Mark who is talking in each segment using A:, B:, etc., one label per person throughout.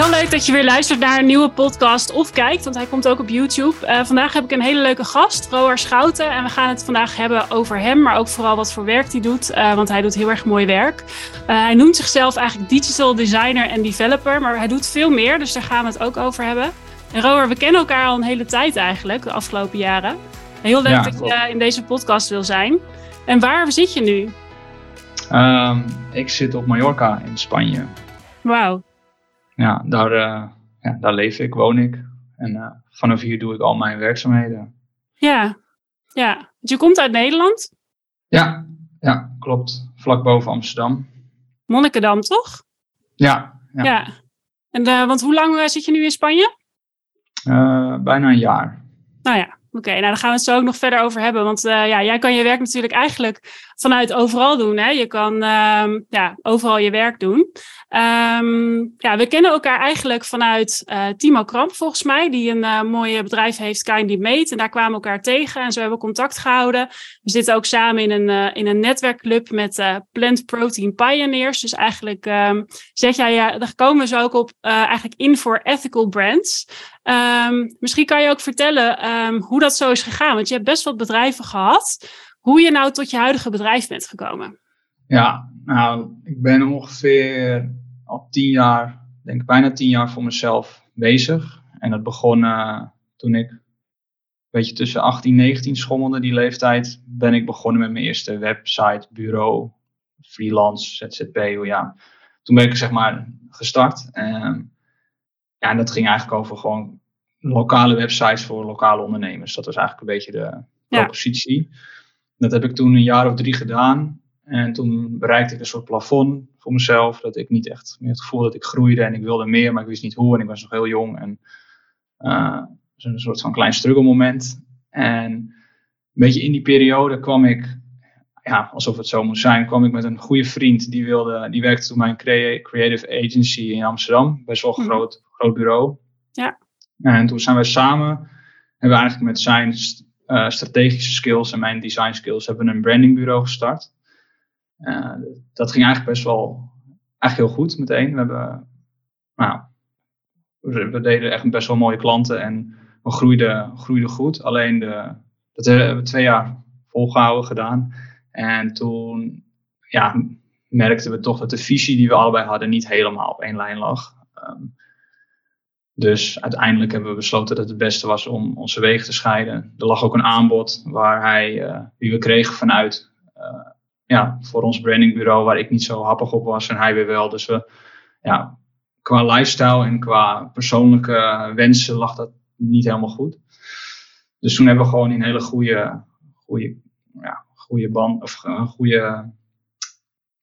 A: Heel leuk dat je weer luistert naar een nieuwe podcast of kijkt, want hij komt ook op YouTube. Uh, vandaag heb ik een hele leuke gast, Roar Schouten. En we gaan het vandaag hebben over hem, maar ook vooral wat voor werk hij doet, uh, want hij doet heel erg mooi werk. Uh, hij noemt zichzelf eigenlijk digital designer en developer, maar hij doet veel meer, dus daar gaan we het ook over hebben. En Roar, we kennen elkaar al een hele tijd eigenlijk, de afgelopen jaren. Heel leuk ja, dat je in deze podcast wil zijn. En waar zit je nu?
B: Um, ik zit op Mallorca in Spanje.
A: Wauw
B: ja, daar, uh, ja, daar leef ik, woon ik. En uh, vanaf hier doe ik al mijn werkzaamheden.
A: Ja, ja. Je komt uit Nederland?
B: Ja, ja klopt. Vlak boven Amsterdam.
A: Monnikendam, toch?
B: Ja. Ja.
A: ja. En, uh, want hoe lang zit je nu in Spanje?
B: bijna een jaar.
A: Nou ja, Oké, nou dan gaan we het zo ook nog verder over hebben. Want ja, jij kan je werk natuurlijk eigenlijk vanuit overal doen. Hè? Je kan uh, ja, overal je werk doen. Um, ja, we kennen elkaar eigenlijk vanuit uh, Timo Kramp, volgens mij, die een uh, mooie bedrijf heeft, Kindly Made. En daar kwamen we elkaar tegen en zo hebben we contact gehouden. We zitten ook samen in een, in een netwerkclub met Plant Protein Pioneers. Dus eigenlijk um, zeg jij, ja, daar komen zo ook op eigenlijk in voor ethical brands. Um, misschien kan je ook vertellen um, hoe dat zo is gegaan. Want je hebt best wat bedrijven gehad. Hoe je nou tot je huidige bedrijf bent gekomen.
B: Ja, nou, ik ben ongeveer al tien jaar, denk bijna tien jaar voor mezelf bezig. En dat begon uh, toen ik, weet je, tussen 18 en 19 schommelde, die leeftijd, ben ik begonnen met mijn eerste website, bureau, freelance, ZZP, ja. Toen ben ik zeg maar gestart. Um, ja, en dat ging eigenlijk over gewoon lokale websites voor lokale ondernemers. Dat was eigenlijk een beetje de propositie. Ja. Dat heb ik toen een jaar of drie gedaan. En toen bereikte ik een soort plafond voor mezelf. Dat ik niet echt meer het gevoel dat ik groeide en ik wilde meer, maar ik wist niet hoe. En ik was nog heel jong. En uh, een soort van klein struggle moment. En een beetje in die periode kwam ik, ja, alsof het zo moest zijn, kwam ik met een goede vriend. Die, wilde, die werkte toen bij een creative agency in Amsterdam. Best wel een mhm. groot, groot bureau.
A: Ja.
B: En toen zijn we samen, hebben we eigenlijk met zijn uh, strategische skills en mijn design skills, hebben een brandingbureau gestart. Uh, dat ging eigenlijk best wel, eigenlijk heel goed meteen. We hebben, nou, we, deden echt best wel mooie klanten en we groeiden, groeiden goed. Alleen de, dat hebben we twee jaar volgehouden gedaan. En toen, ja, merkten we toch dat de visie die we allebei hadden niet helemaal op één lijn lag. Um, dus uiteindelijk hebben we besloten dat het beste was om onze wegen te scheiden. Er lag ook een aanbod waar hij, uh, we kregen vanuit uh, ja, voor ons brandingbureau, waar ik niet zo happig op was en hij weer wel. Dus we, ja, qua lifestyle en qua persoonlijke wensen lag dat niet helemaal goed. Dus toen hebben we gewoon een hele goede, goede, ja, goede band, of een goede,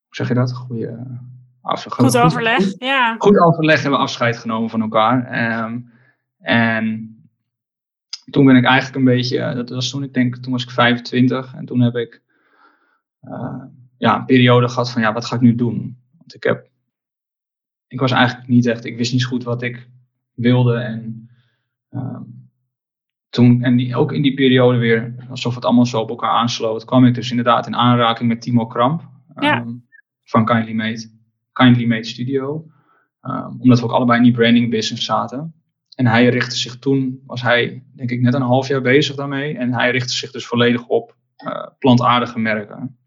B: hoe zeg je dat? Goede
A: goed overleg, ja.
B: Goed overleg hebben we afscheid genomen van elkaar. Um, en toen ben ik eigenlijk een beetje, eh, dat was toen ik denk, toen was ik 25 en toen heb ik uh, ja, een periode gehad van ja, wat ga ik nu doen? Want ik heb, ik was eigenlijk niet echt, ik wist niet goed wat ik wilde en um, toen, en die, ook in die periode weer, alsof het allemaal zo op elkaar aansloot, kwam ik dus inderdaad in aanraking met Timo Kramp
A: ja. um,
B: van Kindly Made. Kindly Made Studio. Um, omdat we ook allebei in die branding business zaten. En hij richtte zich toen, was hij denk ik net een half jaar bezig daarmee. En hij richtte zich dus volledig op uh, plantaardige merken.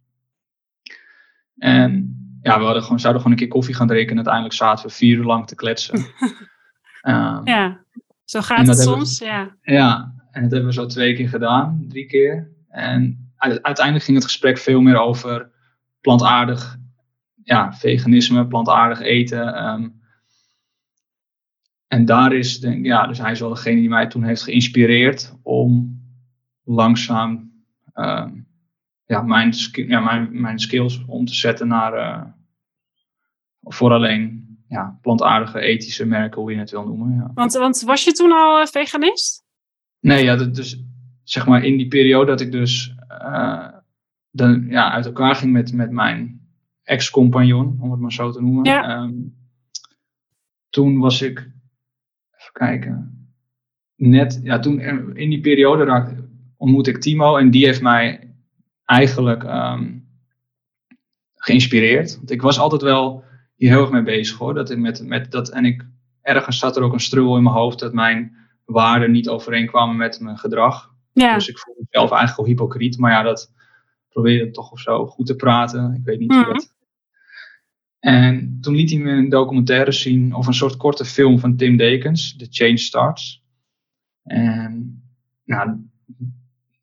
B: En ja, we hadden gewoon, zouden gewoon een keer koffie gaan drinken. En uiteindelijk zaten we vier uur lang te kletsen.
A: um, ja, zo gaat het soms. ja.
B: ja, en dat hebben we zo twee keer gedaan, drie keer. En uiteindelijk ging het gesprek veel meer over plantaardig ja, veganisme, plantaardig eten. Um, en daar is, denk, ja, dus hij is wel degene die mij toen heeft geïnspireerd om langzaam um, ja, mijn, ja, mijn, mijn skills om te zetten naar uh, voor alleen ja, plantaardige ethische merken, hoe je het wil noemen. Ja.
A: Want, want was je toen al uh, veganist?
B: Nee, ja, dus zeg maar in die periode dat ik dus uh, de, ja, uit elkaar ging met, met mijn ex-compagnon, om het maar zo te noemen.
A: Ja.
B: Um, toen was ik, even kijken, net, ja, toen in die periode raakte, ontmoette ik Timo en die heeft mij eigenlijk um, geïnspireerd. Want ik was altijd wel hier heel erg mee bezig hoor. Dat ik met, met dat, en ik ergens zat er ook een struggle in mijn hoofd dat mijn waarden niet overeenkwamen met mijn gedrag.
A: Ja.
B: Dus ik voelde mezelf eigenlijk al hypocriet. Maar ja, dat probeerde toch of zo goed te praten. Ik weet niet hoe
A: Mhm.
B: dat. En toen liet hij me een documentaire zien, of een soort korte film van Tim Dekens, The Change Starts. En, nou,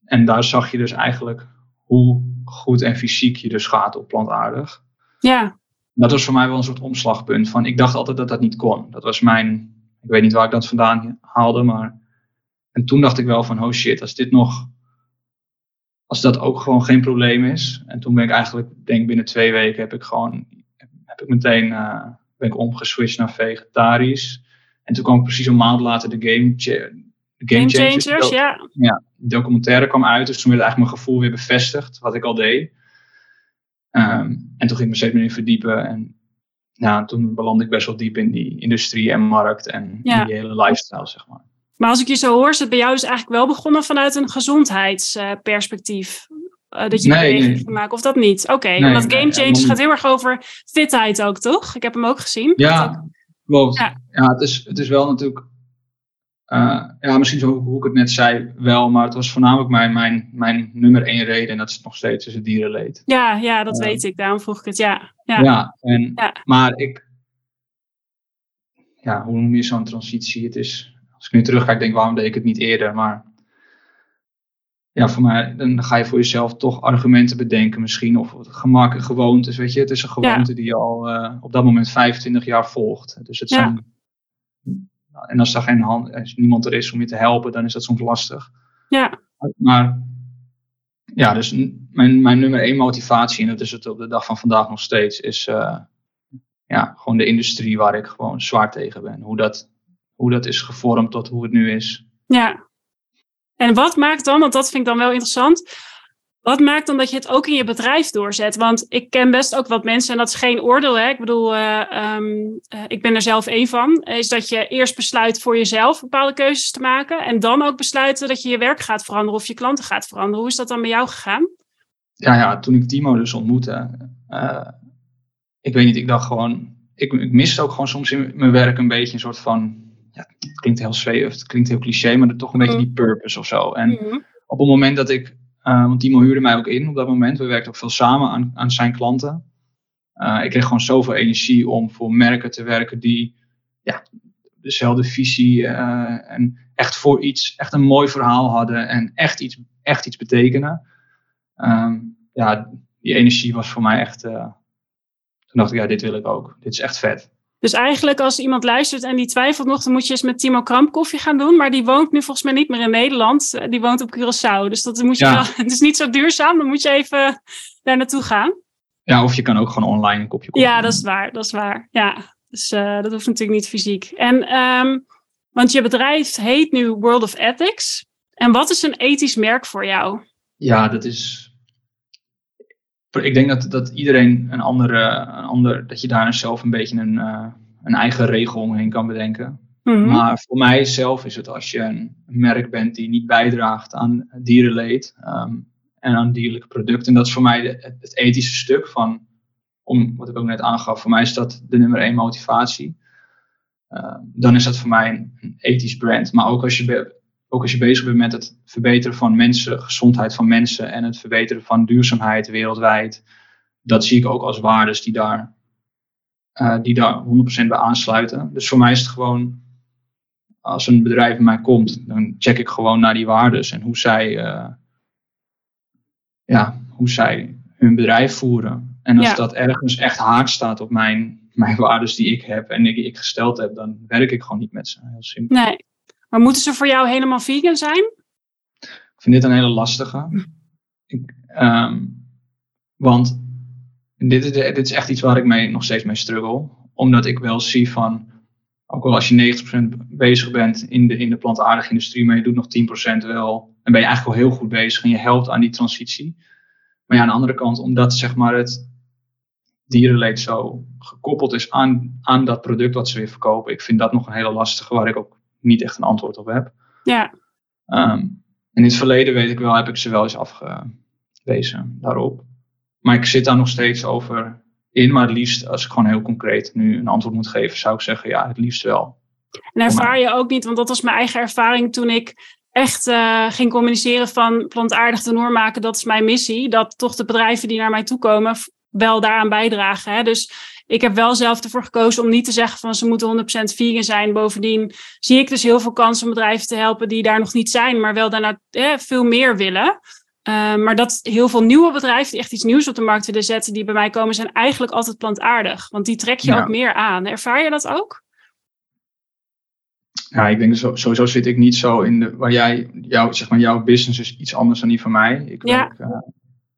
B: en daar zag je dus eigenlijk hoe goed en fysiek je dus gaat op plantaardig.
A: Ja.
B: Dat was voor mij wel een soort omslagpunt van, ik dacht altijd dat dat niet kon. Dat was mijn, ik weet niet waar ik dat vandaan haalde, maar. En toen dacht ik wel van, oh shit, als dit nog, als dat ook gewoon geen probleem is. En toen ben ik eigenlijk, denk binnen twee weken heb ik gewoon, heb ik meteen, eh, ben ik omgeswitcht naar vegetarisch. En toen kwam precies een maand later de Game, de
A: Game
B: Changers.
A: changers,
B: Die
A: ja.
B: die documentaire kwam uit, dus toen werd eigenlijk mijn gevoel weer bevestigd, wat ik al deed. Ehm, en toen ging ik me steeds meer in verdiepen. En ja, toen belandde ik best wel diep in die industrie en markt en
A: Ja.
B: die hele lifestyle, zeg maar.
A: Maar als ik je zo hoor, is het bij jou dus eigenlijk wel begonnen vanuit een gezondheidsperspectief. Eh, dat je
B: Nee,
A: beweging
B: nee.
A: ging maken, of dat niet? Oké,
B: Nee,
A: want Game Changers gaat heel erg over fitheid ook, toch? Ik heb hem ook gezien.
B: Ja, klopt.
A: Ja.
B: Ja, het, is, het is wel natuurlijk. eh, ja, misschien zo hoe ik het net zei, wel, maar het was voornamelijk mijn, mijn, mijn nummer één reden en dat is het nog steeds, is het dierenleed.
A: Ja, ja, dat weet ik. Daarom vroeg ik het. Ja, ja.
B: Ja, en,
A: Ja.
B: maar ik. Ja, hoe noem je zo'n transitie? Het is. Als ik nu terugkijk, denk ik, waarom deed ik het niet eerder? Maar. Ja, voor mij, dan ga je voor jezelf toch argumenten bedenken, misschien. Of gemak en gewoontes, weet je. Het is een gewoonte die je al eh, op dat moment 25 jaar volgt. Dus het
A: Ja.
B: zijn. En als er geen hand, als niemand er is om je te helpen, dan is dat soms lastig.
A: ja.
B: Maar ja, dus mijn, mijn nummer één motivatie, en dat is het op de dag van vandaag nog steeds, is eh, ja, gewoon de industrie waar ik gewoon zwaar tegen ben. Hoe dat, hoe dat is gevormd tot hoe het nu is.
A: Ja. En wat maakt dan, want dat vind ik dan wel interessant. Wat maakt dan dat je het ook in je bedrijf doorzet? Want ik ken best ook wat mensen, en dat is geen oordeel. Hè? Ik bedoel, eh, ehm, eh, ik ben er zelf één van. Is dat je eerst besluit voor jezelf bepaalde keuzes te maken. En dan ook besluiten dat je je werk gaat veranderen of je klanten gaat veranderen. Hoe is dat dan bij jou gegaan?
B: Ja, ja toen ik Timo dus ontmoette, eh, ik weet niet, ik dacht gewoon, ik, ik miste ook gewoon soms in mijn werk een beetje een soort van, ja, het klinkt heel zweef, het klinkt heel cliché, maar toch een beetje
A: Mhm.
B: die purpose of zo. En
A: Mhm.
B: op het moment dat ik, eh, want Timo huurde mij ook in op dat moment, we werkten ook veel samen aan, aan zijn klanten. Eh, ik kreeg gewoon zoveel energie om voor merken te werken die ja, dezelfde visie eh, en echt voor iets, echt een mooi verhaal hadden en echt iets, echt iets betekenen. Ehm, ja, die energie was voor mij echt. toen dacht ik, ja, dit wil ik ook. Dit is echt vet.
A: Dus eigenlijk als iemand luistert en die twijfelt nog, dan moet je eens met Timo Kramp koffie gaan doen. Maar die woont nu volgens mij niet meer in Nederland. Eh, Die woont op Curaçao. Dus dat moet je
B: Ja.
A: wel, het is niet zo duurzaam. Dan moet je even daar naartoe gaan.
B: Ja, of je kan ook gewoon online een kopje koffie
A: Ja,
B: doen.
A: dat is waar. Dat is waar. Ja, dus eh, dat hoeft natuurlijk niet fysiek. En, ehm, want je bedrijf heet nu World of Ethics. En wat is een ethisch merk voor jou?
B: Ja, dat is. Ik denk dat, dat iedereen een andere, een ander, dat je daar zelf een beetje een, eh, een eigen regel omheen kan bedenken.
A: Mhm.
B: Maar voor mij zelf is het als je een merk bent die niet bijdraagt aan dierenleed ehm, en aan dierlijke producten. En dat is voor mij de- het, ethische stuk van, om, wat ik ook net aangaf, voor mij is dat de nummer één motivatie. Ehm, dan is dat voor mij een, een ethisch brand. Maar ook als, je ook als je bezig bent met het verbeteren van mensen, gezondheid van mensen en het verbeteren van duurzaamheid wereldwijd, dat zie ik ook als waardes die daar, eh, die daar 100% bij aansluiten. Dus voor mij is het gewoon als een bedrijf bij mij komt, dan check ik gewoon naar die waardes en hoe zij, eh, ja, hoe zij hun bedrijf voeren. En als
A: Ja.
B: dat ergens echt haak staat op mijn, mijn waardes die ik heb en die ik gesteld heb, dan werk ik gewoon niet met ze. Heel simpel.
A: Nee. Maar moeten ze voor jou helemaal vegan zijn?
B: Ik vind dit een hele lastige. Ik, ehm, want dit, is- dit is echt iets waar ik mee, nog steeds mee struggle. Omdat ik wel zie van, ook al als je 90% bezig bent in de, in de plantaardige industrie, maar je doet nog 10% wel, dan ben je eigenlijk al heel goed bezig en je helpt aan die transitie. Maar ja, aan de andere kant, omdat zeg maar het dierenleed zo gekoppeld is aan, aan dat product wat ze weer verkopen, ik vind dat nog een hele lastige waar ik ook niet echt een antwoord op heb.
A: Ja.
B: Ehm, in het verleden weet ik wel, heb ik ze wel eens afgewezen daarop. Maar ik zit daar nog steeds over in. Maar het liefst, als ik gewoon heel concreet nu een antwoord moet geven, zou ik zeggen, ja, het liefst wel.
A: En ervaar je ook niet, want dat was mijn eigen ervaring toen ik echt uh, ging communiceren van plantaardig tenor maken, dat is mijn missie. Dat toch de bedrijven die naar mij toe komen wel daaraan bijdragen. Hè? Dus ik heb wel zelf ervoor gekozen om niet te zeggen van ze moeten 100% vegan zijn. Bovendien zie ik dus heel veel kansen om bedrijven te helpen die daar nog niet zijn, maar wel daarna eh, veel meer willen. Uh, maar dat heel veel nieuwe bedrijven die echt iets nieuws op de markt willen zetten, die bij mij komen, zijn eigenlijk altijd plantaardig. Want die trek je ook meer aan. Ervaar je dat ook?
B: Ja, ik denk zo, sowieso zit ik niet zo in de. Waar jij, jouw, zeg maar, jouw business is iets anders dan die van mij. Ik werk uh,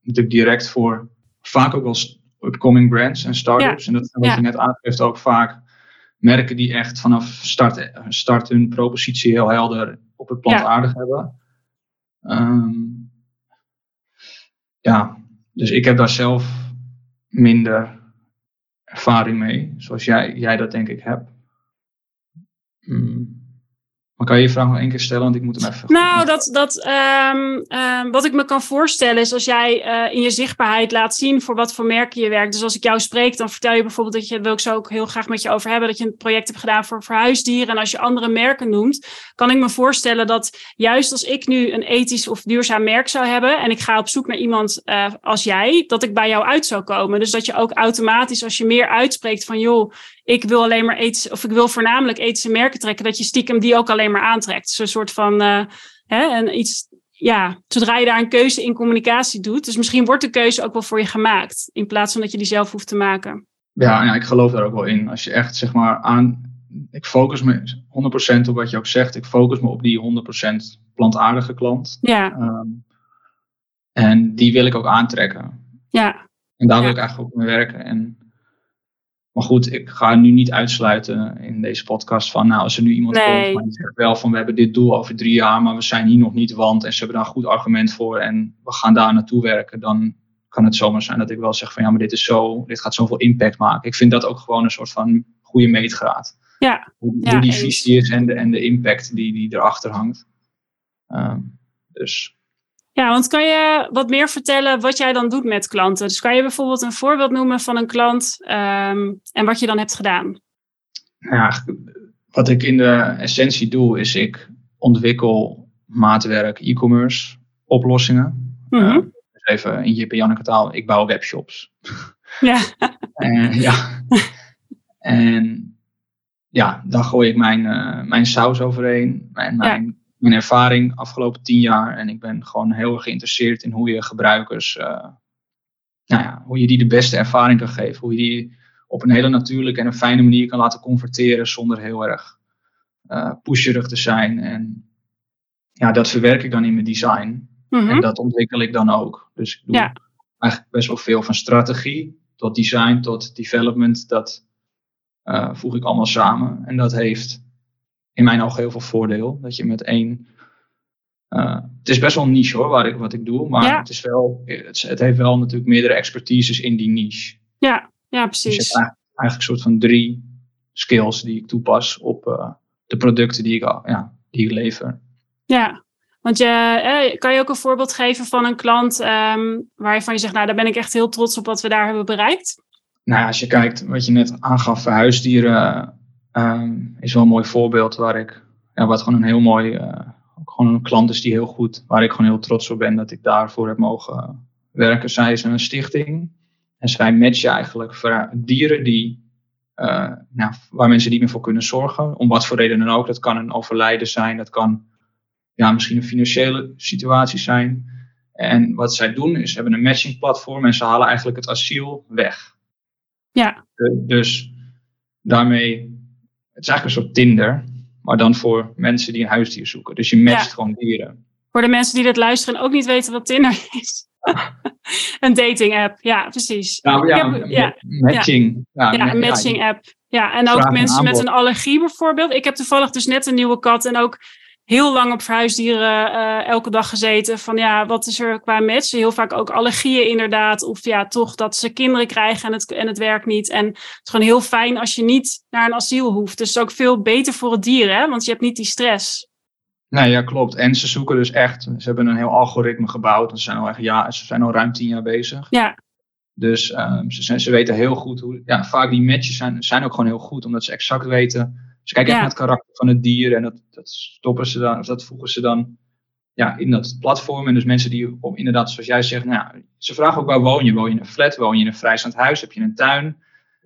B: natuurlijk direct voor vaak ook wel upcoming brands en startups. En dat wat je net aangeeft ook vaak merken die echt vanaf start, start hun propositie heel helder op het plantaardig hebben. Um, ja, dus ik heb daar zelf minder ervaring mee, zoals jij, jij dat denk ik hebt. Mm. Maar kan je je vraag nog één keer stellen? Want ik moet hem even.
A: Nou, dat, dat, um, um, wat ik me kan voorstellen is als jij uh, in je zichtbaarheid laat zien voor wat voor merken je werkt. Dus als ik jou spreek, dan vertel je bijvoorbeeld dat je, wil ik zo ook heel graag met je over hebben, dat je een project hebt gedaan voor verhuisdieren. En als je andere merken noemt, kan ik me voorstellen dat juist als ik nu een ethisch of duurzaam merk zou hebben en ik ga op zoek naar iemand uh, als jij, dat ik bij jou uit zou komen. Dus dat je ook automatisch, als je meer uitspreekt van joh, ik wil alleen maar ethische, of ik wil voornamelijk ethische merken trekken, dat je stiekem die ook alleen maar aantrekt. Dus een soort van, uh, hè, en iets, ja, zodra je daar een keuze in communicatie doet. Dus misschien wordt de keuze ook wel voor je gemaakt, in plaats van dat je die zelf hoeft te maken.
B: Ja, ja ik geloof daar ook wel in. Als je echt, zeg maar, aan, ik focus me 100% op wat je ook zegt, ik focus me op die 100% plantaardige klant.
A: Ja. Um,
B: en die wil ik ook aantrekken.
A: Ja.
B: En daar wil ik eigenlijk ook mee werken. En maar goed, ik ga nu niet uitsluiten in deze podcast van, nou, als er nu iemand nee. komt, die zegt wel van, we hebben dit doel over drie jaar, maar we zijn hier nog niet, want, en ze hebben daar een goed argument voor en we gaan daar naartoe werken, dan kan het zomaar zijn dat ik wel zeg van, ja, maar dit is zo, dit gaat zoveel impact maken. Ik vind dat ook gewoon een soort van goede meetgraad.
A: Ja.
B: Hoe, ja, die visie is en de, en de impact die, die erachter hangt. Um, dus
A: ja, want kan je wat meer vertellen wat jij dan doet met klanten? Dus kan je bijvoorbeeld een voorbeeld noemen van een klant um, en wat je dan hebt gedaan?
B: Ja, wat ik in de essentie doe, is ik ontwikkel maatwerk e-commerce oplossingen. Mm -hmm. uh, dus even in Jip en Janneke taal, ik bouw webshops.
A: Ja.
B: en, ja. en ja, dan gooi ik mijn, uh, mijn saus overheen. En mijn mijn ervaring afgelopen tien jaar. En ik ben gewoon heel erg geïnteresseerd in hoe je gebruikers, uh, nou ja, hoe je die de beste ervaring kan geven. Hoe je die op een hele natuurlijke en een fijne manier kan laten converteren zonder heel erg uh, pusherig te zijn. En ja, dat verwerk ik dan in mijn design.
A: Mhm.
B: En dat ontwikkel ik dan ook. Dus ik doe
A: ja.
B: eigenlijk best wel veel van strategie tot design tot development. Dat uh, voeg ik allemaal samen. En dat heeft in mijn ogen heel veel voordeel. Dat je met één. Uh, het is best wel een niche hoor, waar ik, wat ik doe. Maar
A: ja.
B: het, is wel, het, het, heeft wel natuurlijk meerdere expertises in die niche.
A: Ja, ja precies.
B: Dus hebt eigenlijk een soort van drie skills die ik toepas op uh, de producten die ik, ja, die ik lever.
A: Ja, want je, eh, kan je ook een voorbeeld geven van een klant um, waarvan je zegt, nou daar ben ik echt heel trots op wat we daar hebben bereikt?
B: Nou, als je kijkt wat je net aangaf, huisdieren um, is wel een mooi voorbeeld waar ik, ja, wat gewoon een heel mooi, uh, gewoon een klant is die heel goed, waar ik gewoon heel trots op ben dat ik daarvoor heb mogen werken. Zij is een stichting en zij matchen eigenlijk dieren die, uh, nou, waar mensen niet meer voor kunnen zorgen, om wat voor reden dan ook. Dat kan een overlijden zijn, dat kan ja, misschien een financiële situatie zijn. En wat zij doen is, ze hebben een matching platform en ze halen eigenlijk het asiel weg.
A: Ja.
B: Dus daarmee het is eigenlijk een soort Tinder, maar dan voor mensen die een huisdier zoeken. Dus je matcht ja. gewoon dieren.
A: Voor de mensen die dit luisteren en ook niet weten wat Tinder is. een dating app, ja, precies.
B: Ja, ja, heb, ja matching.
A: Ja, ja een matching app. Ja, en ook mensen met een allergie bijvoorbeeld. Ik heb toevallig dus net een nieuwe kat en ook heel lang op verhuisdieren uh, elke dag gezeten. Van ja, wat is er qua match? Heel vaak ook allergieën inderdaad. Of ja, toch dat ze kinderen krijgen en het, en het werkt niet. En het is gewoon heel fijn als je niet naar een asiel hoeft. Dus het is ook veel beter voor het dier, hè? Want je hebt niet die stress.
B: Nee, ja, klopt. En ze zoeken dus echt, ze hebben een heel algoritme gebouwd. Ze zijn al, echt, ja, ze zijn al ruim tien jaar bezig.
A: Ja.
B: Dus um, ze, ze weten heel goed hoe, ja, vaak die matches zijn, zijn ook gewoon heel goed. Omdat ze exact weten Ze kijken echt naar het karakter van het dier en dat, dat stoppen ze dan, of dat voegen ze dan ja, in dat platform. En dus mensen die op, inderdaad, zoals jij zegt, nou, ze vragen ook waar woon je? Woon je in een flat? Woon je in een vrijstaand huis? Heb je een tuin?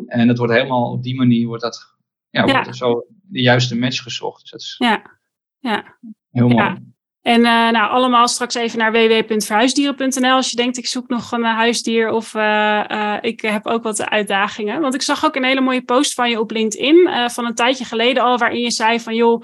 B: En dat wordt helemaal op die manier wordt dat ja, wordt zo de juiste match gezocht. Dus dat is
A: ja. Ja.
B: heel mooi.
A: En uh, nou, allemaal straks even naar www.verhuisdieren.nl als je denkt ik zoek nog een huisdier of uh, ik heb ook wat uitdagingen. Want ik zag ook een hele mooie post van je op LinkedIn van een tijdje geleden al waarin je zei van joh,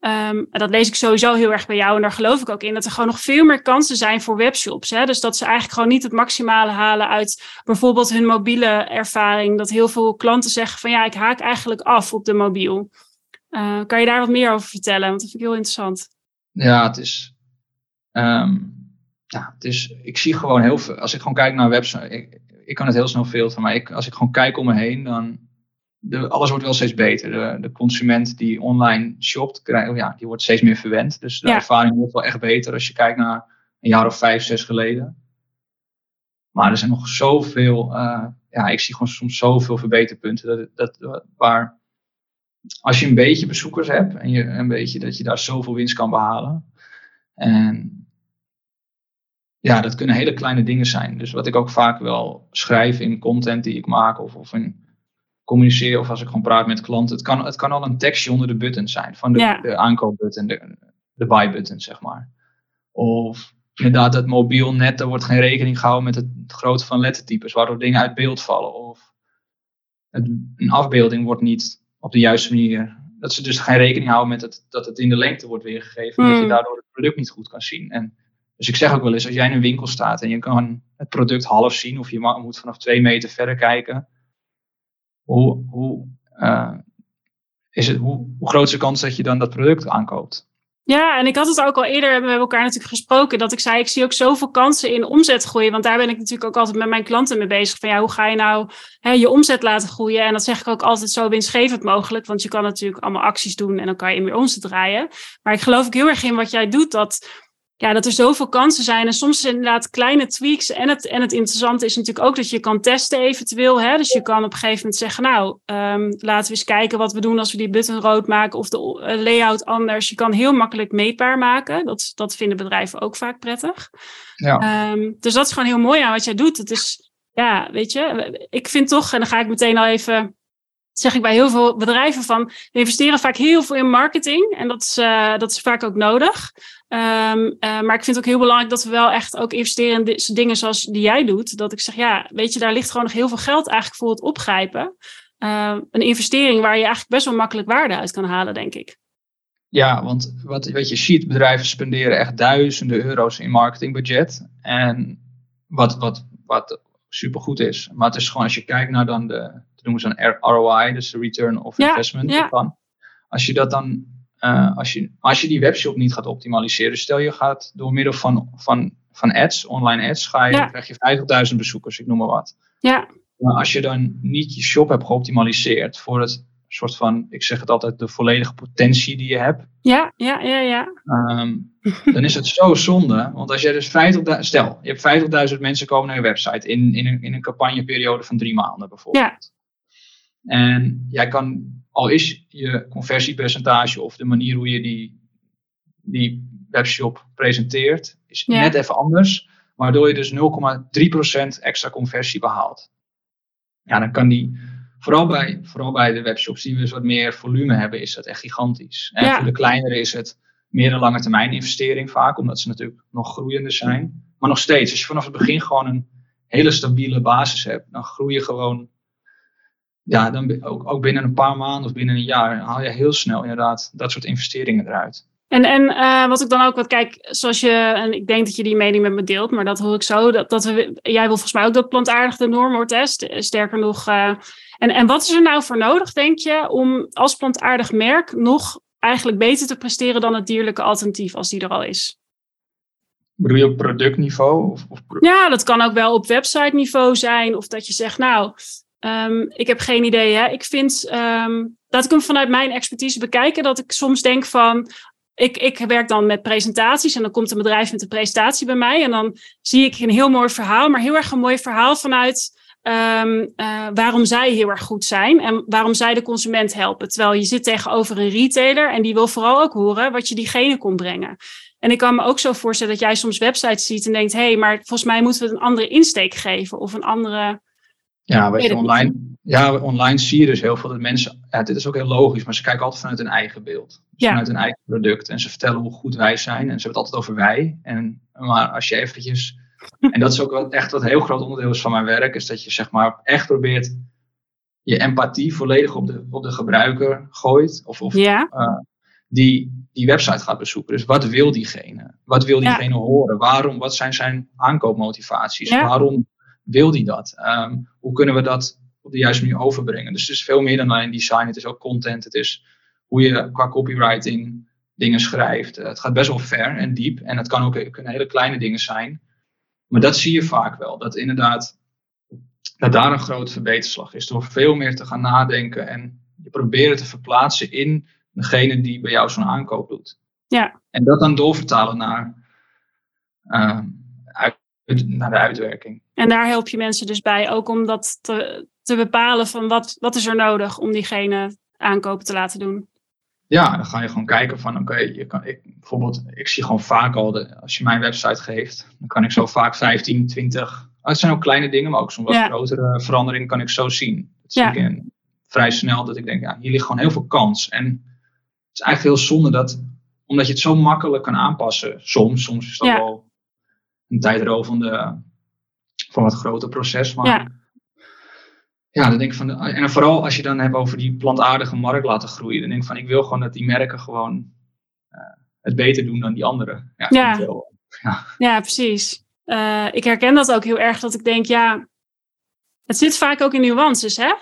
A: um, dat lees ik sowieso heel erg bij jou en daar geloof ik ook in, dat er gewoon nog veel meer kansen zijn voor webshops. Hè? Dus dat ze eigenlijk gewoon niet het maximale halen uit bijvoorbeeld hun mobiele ervaring. Dat heel veel klanten zeggen van ja, ik haak eigenlijk af op de mobiel. kan je daar wat meer over vertellen? Want dat vind ik heel interessant.
B: Ja, het is. Um, ja, het is. Ik zie gewoon heel veel. Als ik gewoon kijk naar websites. Ik, ik kan het heel snel filteren, maar ik, als ik gewoon kijk om me heen, dan. De, alles wordt wel steeds beter. De, de consument die online shopt, krijg, ja, die wordt steeds meer verwend. Dus de ervaring wordt wel echt beter als je kijkt naar een jaar of vijf, zes geleden. Maar er zijn nog zoveel. Uh, ja, ik zie gewoon soms zoveel verbeterpunten. Dat, dat, waar als je een beetje bezoekers hebt en je een beetje dat je daar zoveel winst kan behalen. En ja, dat kunnen hele kleine dingen zijn. Dus wat ik ook vaak wel schrijf in content die ik maak of, of in communiceer of als ik gewoon praat met klanten. Het kan, het kan al een tekstje onder de button zijn. Van de, de aankoopbutton, de, de buy button, zeg maar. Of inderdaad het mobiel net, er wordt geen rekening gehouden met het grootte van lettertypes, waardoor dingen uit beeld vallen. Of het, een afbeelding wordt niet op de juiste manier. Dat ze dus geen rekening houden met het, dat het in de lengte wordt weergegeven. Mm. Dat je hmm. daardoor het product niet goed kan zien. En, dus ik zeg ook wel eens, als jij in een winkel staat en je kan het product half zien, of je moet vanaf twee meter verder kijken. Hoe, hoe, uh, is het, hoe, hoe groot is de kans dat je dan dat product aankoopt?
A: Ja, en ik had het ook al eerder, hebben we elkaar natuurlijk gesproken, dat ik zei, ik zie ook zoveel kansen in omzet groeien. Want daar ben ik natuurlijk ook altijd met mijn klanten mee bezig. Van ja, hoe ga je nou hè, je omzet laten groeien? En dat zeg ik ook altijd zo winstgevend mogelijk. Want je kan natuurlijk allemaal acties doen en dan kan je meer omzet draaien. Maar ik geloof ook heel erg in wat jij doet, dat ja, dat er zoveel kansen zijn. En soms inderdaad kleine tweaks. En het, en het interessante is natuurlijk ook dat je kan testen eventueel. Hè? Dus je kan op een gegeven moment zeggen, nou, um, laten we eens kijken wat we doen als we die button rood maken of de eh, layout anders. Je kan heel makkelijk meetbaar maken. Dat, dat vinden bedrijven ook vaak prettig. Ja. Um, dus dat is gewoon heel mooi aan wat jij doet. Het is, ja, weet je, ik vind toch, en dan ga ik meteen al even zeg ik bij heel veel bedrijven van, we investeren vaak heel veel in marketing en dat is, uh, dat is vaak ook nodig. Um, uh, maar ik vind het ook heel belangrijk dat we wel echt ook investeren in dingen zoals die jij doet. Dat ik zeg, ja, weet je, daar ligt gewoon nog heel veel geld eigenlijk voor het opgrijpen. Uh, een investering waar je eigenlijk best wel makkelijk waarde uit kan halen, denk ik.
B: Ja, want wat, wat je ziet, bedrijven spenderen echt duizenden euro's in marketingbudget. En wat, wat, wat supergoed is. Maar het is gewoon, als je kijkt naar dan de, noemen ze een ROI, dus de return of investment ja. Als je dat dan, uh, als, je, als je die webshop niet gaat optimaliseren, stel je gaat door middel van, van, van ads, online ads, ga je, krijg je 50.000 bezoekers, ik noem maar wat.
A: Ja.
B: Maar als je dan niet je shop hebt geoptimaliseerd voor het soort van, ik zeg het altijd, de volledige potentie die je hebt.
A: Ja, ja, ja, ja.
B: Um, dan is het zo zonde. Want als jij dus 50.000, stel, je hebt 50.000 mensen komen naar je website in, in, een, in een campagneperiode van drie maanden bijvoorbeeld. En jij kan, al is je conversiepercentage of de manier hoe je die, die webshop presenteert, is net even anders. Waardoor je dus 0,3% extra conversie behaalt. Ja, dan kan die, vooral bij, vooral bij de webshops die dus wat meer volume hebben, is dat echt gigantisch. En voor de kleinere is het meer een lange termijn investering vaak, omdat ze natuurlijk nog groeiender zijn. Maar nog steeds, als je vanaf het begin gewoon een hele stabiele basis hebt, dan groei je gewoon ja, dan ook, ook binnen een paar maanden of binnen een jaar haal je heel snel inderdaad dat soort investeringen eruit.
A: En, en uh, wat ik dan ook wat kijk, zoals je, en ik denk dat je die mening met me deelt, maar dat hoor ik zo, dat, dat we, jij wil volgens mij ook dat plantaardig de norm wordt, hè? sterker nog. Uh, en, en wat is er nou voor nodig, denk je, om als plantaardig merk nog eigenlijk beter te presteren dan het dierlijke alternatief als die er al is?
B: Bedoel je op productniveau? Of, of
A: Ja, dat kan ook wel op website niveau zijn. Of dat je zegt, nou, Um, ik heb geen idee. Hè. Ik vind, um, laat ik hem vanuit mijn expertise bekijken, dat ik soms denk van, ik, ik werk dan met presentaties en dan komt een bedrijf met een presentatie bij mij en dan zie ik een heel mooi verhaal, maar heel erg een mooi verhaal vanuit ehm, eh, waarom zij heel erg goed zijn en waarom zij de consument helpen. Terwijl je zit tegenover een retailer en die wil vooral ook horen wat je diegene kon brengen. En ik kan me ook zo voorstellen dat jij soms websites ziet en denkt: hé, hey, maar volgens mij moeten we het een andere insteek geven of een andere.
B: Ja, weet je, online, ja, online zie je dus heel veel dat mensen, ja, dit is ook heel logisch, maar ze kijken altijd vanuit hun eigen beeld. Vanuit hun eigen product. En ze vertellen hoe goed wij zijn en ze hebben het altijd over wij. En, maar als je eventjes, en dat is ook wat, echt wat een heel groot onderdeel is van mijn werk, is dat je zeg maar echt probeert je empathie volledig op de, op de gebruiker gooit. Of, of
A: ja.
B: Uh, die die website gaat bezoeken. Dus wat wil diegene? Wat wil diegene horen? Waarom? Wat zijn zijn aankoopmotivaties? Waarom wil die dat? Um, hoe kunnen we dat op de juiste manier overbrengen? Dus het is veel meer dan alleen design. Het is ook content. Het is hoe je qua copywriting dingen schrijft. het gaat best wel ver en diep. En het kan ook kunnen hele kleine dingen zijn. Maar dat zie je vaak wel. Dat inderdaad dat daar een grote verbeterslag is. Door veel meer te gaan nadenken en je proberen te verplaatsen in degene die bij jou zo'n aankoop doet.
A: Ja.
B: En dat dan doorvertalen naar, uh, naar de uitwerking.
A: En daar help je mensen dus bij, ook om dat te, te bepalen van wat, wat is er nodig om diegene aankopen te laten doen.
B: Ja, dan ga je gewoon kijken van oké, je kan ik, bijvoorbeeld, ik zie gewoon vaak al, de, als je mijn website geeft, dan kan ik zo vaak 15, 20, het zijn ook kleine dingen, maar ook zo'n wat grotere verandering kan ik zo zien. Dat zie ja. ik vrij snel dat ik denk, ja, hier ligt gewoon heel veel kans. En is eigenlijk heel zonde dat, omdat je het zo makkelijk kan aanpassen, soms, soms is dat wel een tijdrovende, van wat groter proces. Maar ja. ja, dan denk ik van, en vooral als je dan hebt over die plantaardige markt laten groeien, dan denk ik van, ik wil gewoon dat die merken gewoon uh, het beter doen dan die anderen.
A: Ja, ja. ja. ja precies. Uh, ik herken dat ook heel erg, dat ik denk, ja, het zit vaak ook in nuances, hè?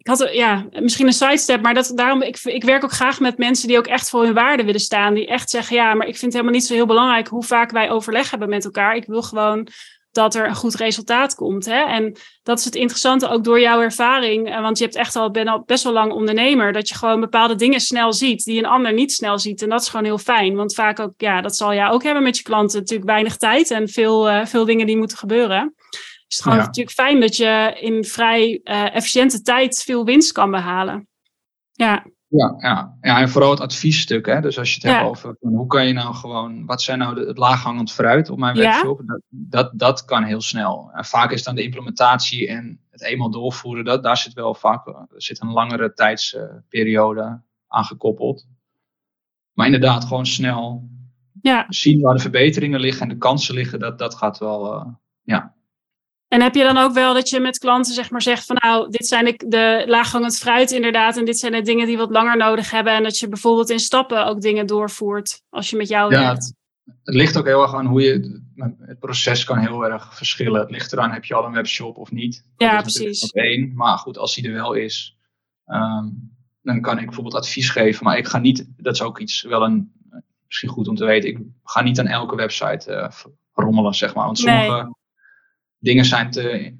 A: Ik had ja, misschien een sidestep, maar dat, daarom, ik, ik werk ook graag met mensen die ook echt voor hun waarde willen staan. Die echt zeggen, ja, maar ik vind het helemaal niet zo heel belangrijk hoe vaak wij overleg hebben met elkaar. Ik wil gewoon dat er een goed resultaat komt. Hè? En dat is het interessante ook door jouw ervaring. Eh, want je hebt echt al, ben al best wel lang ondernemer. Dat je gewoon bepaalde dingen snel ziet die een ander niet snel ziet. En dat is gewoon heel fijn. Want vaak ook, ja, dat zal jij ook hebben met je klanten. Natuurlijk weinig tijd en veel, uh, veel dingen die moeten gebeuren is het gewoon natuurlijk fijn dat je in vrij uh, efficiënte tijd veel winst kan behalen. Ja.
B: Ja, ja. ja, en vooral het adviesstuk. Hè? Dus als je het hebt over hoe kan je nou gewoon, wat zijn nou de, het laaghangend fruit op mijn webshop, dat, dat, dat kan heel snel. En vaak is dan de implementatie en het eenmaal doorvoeren, dat, daar zit wel vaak er zit een langere tijdsperiode aan gekoppeld. Maar inderdaad, gewoon snel
A: ja.
B: zien waar de verbeteringen liggen en de kansen liggen, dat, dat gaat wel, uh, ja,
A: en heb je dan ook wel dat je met klanten zeg maar zegt van nou, dit zijn de, de laaghangend fruit inderdaad en dit zijn de dingen die wat langer nodig hebben en dat je bijvoorbeeld in stappen ook dingen doorvoert als je met jou
B: ja,
A: werkt?
B: Het ligt ook heel erg aan hoe je, het proces kan heel erg verschillen. Het ligt eraan, heb je al een webshop of niet?
A: Ja, precies.
B: Één, maar goed, als die er wel is, um, dan kan ik bijvoorbeeld advies geven, maar ik ga niet, dat is ook iets, wel een, misschien goed om te weten, ik ga niet aan elke website uh, rommelen, zeg maar. Want sommige... Nee dingen zijn te.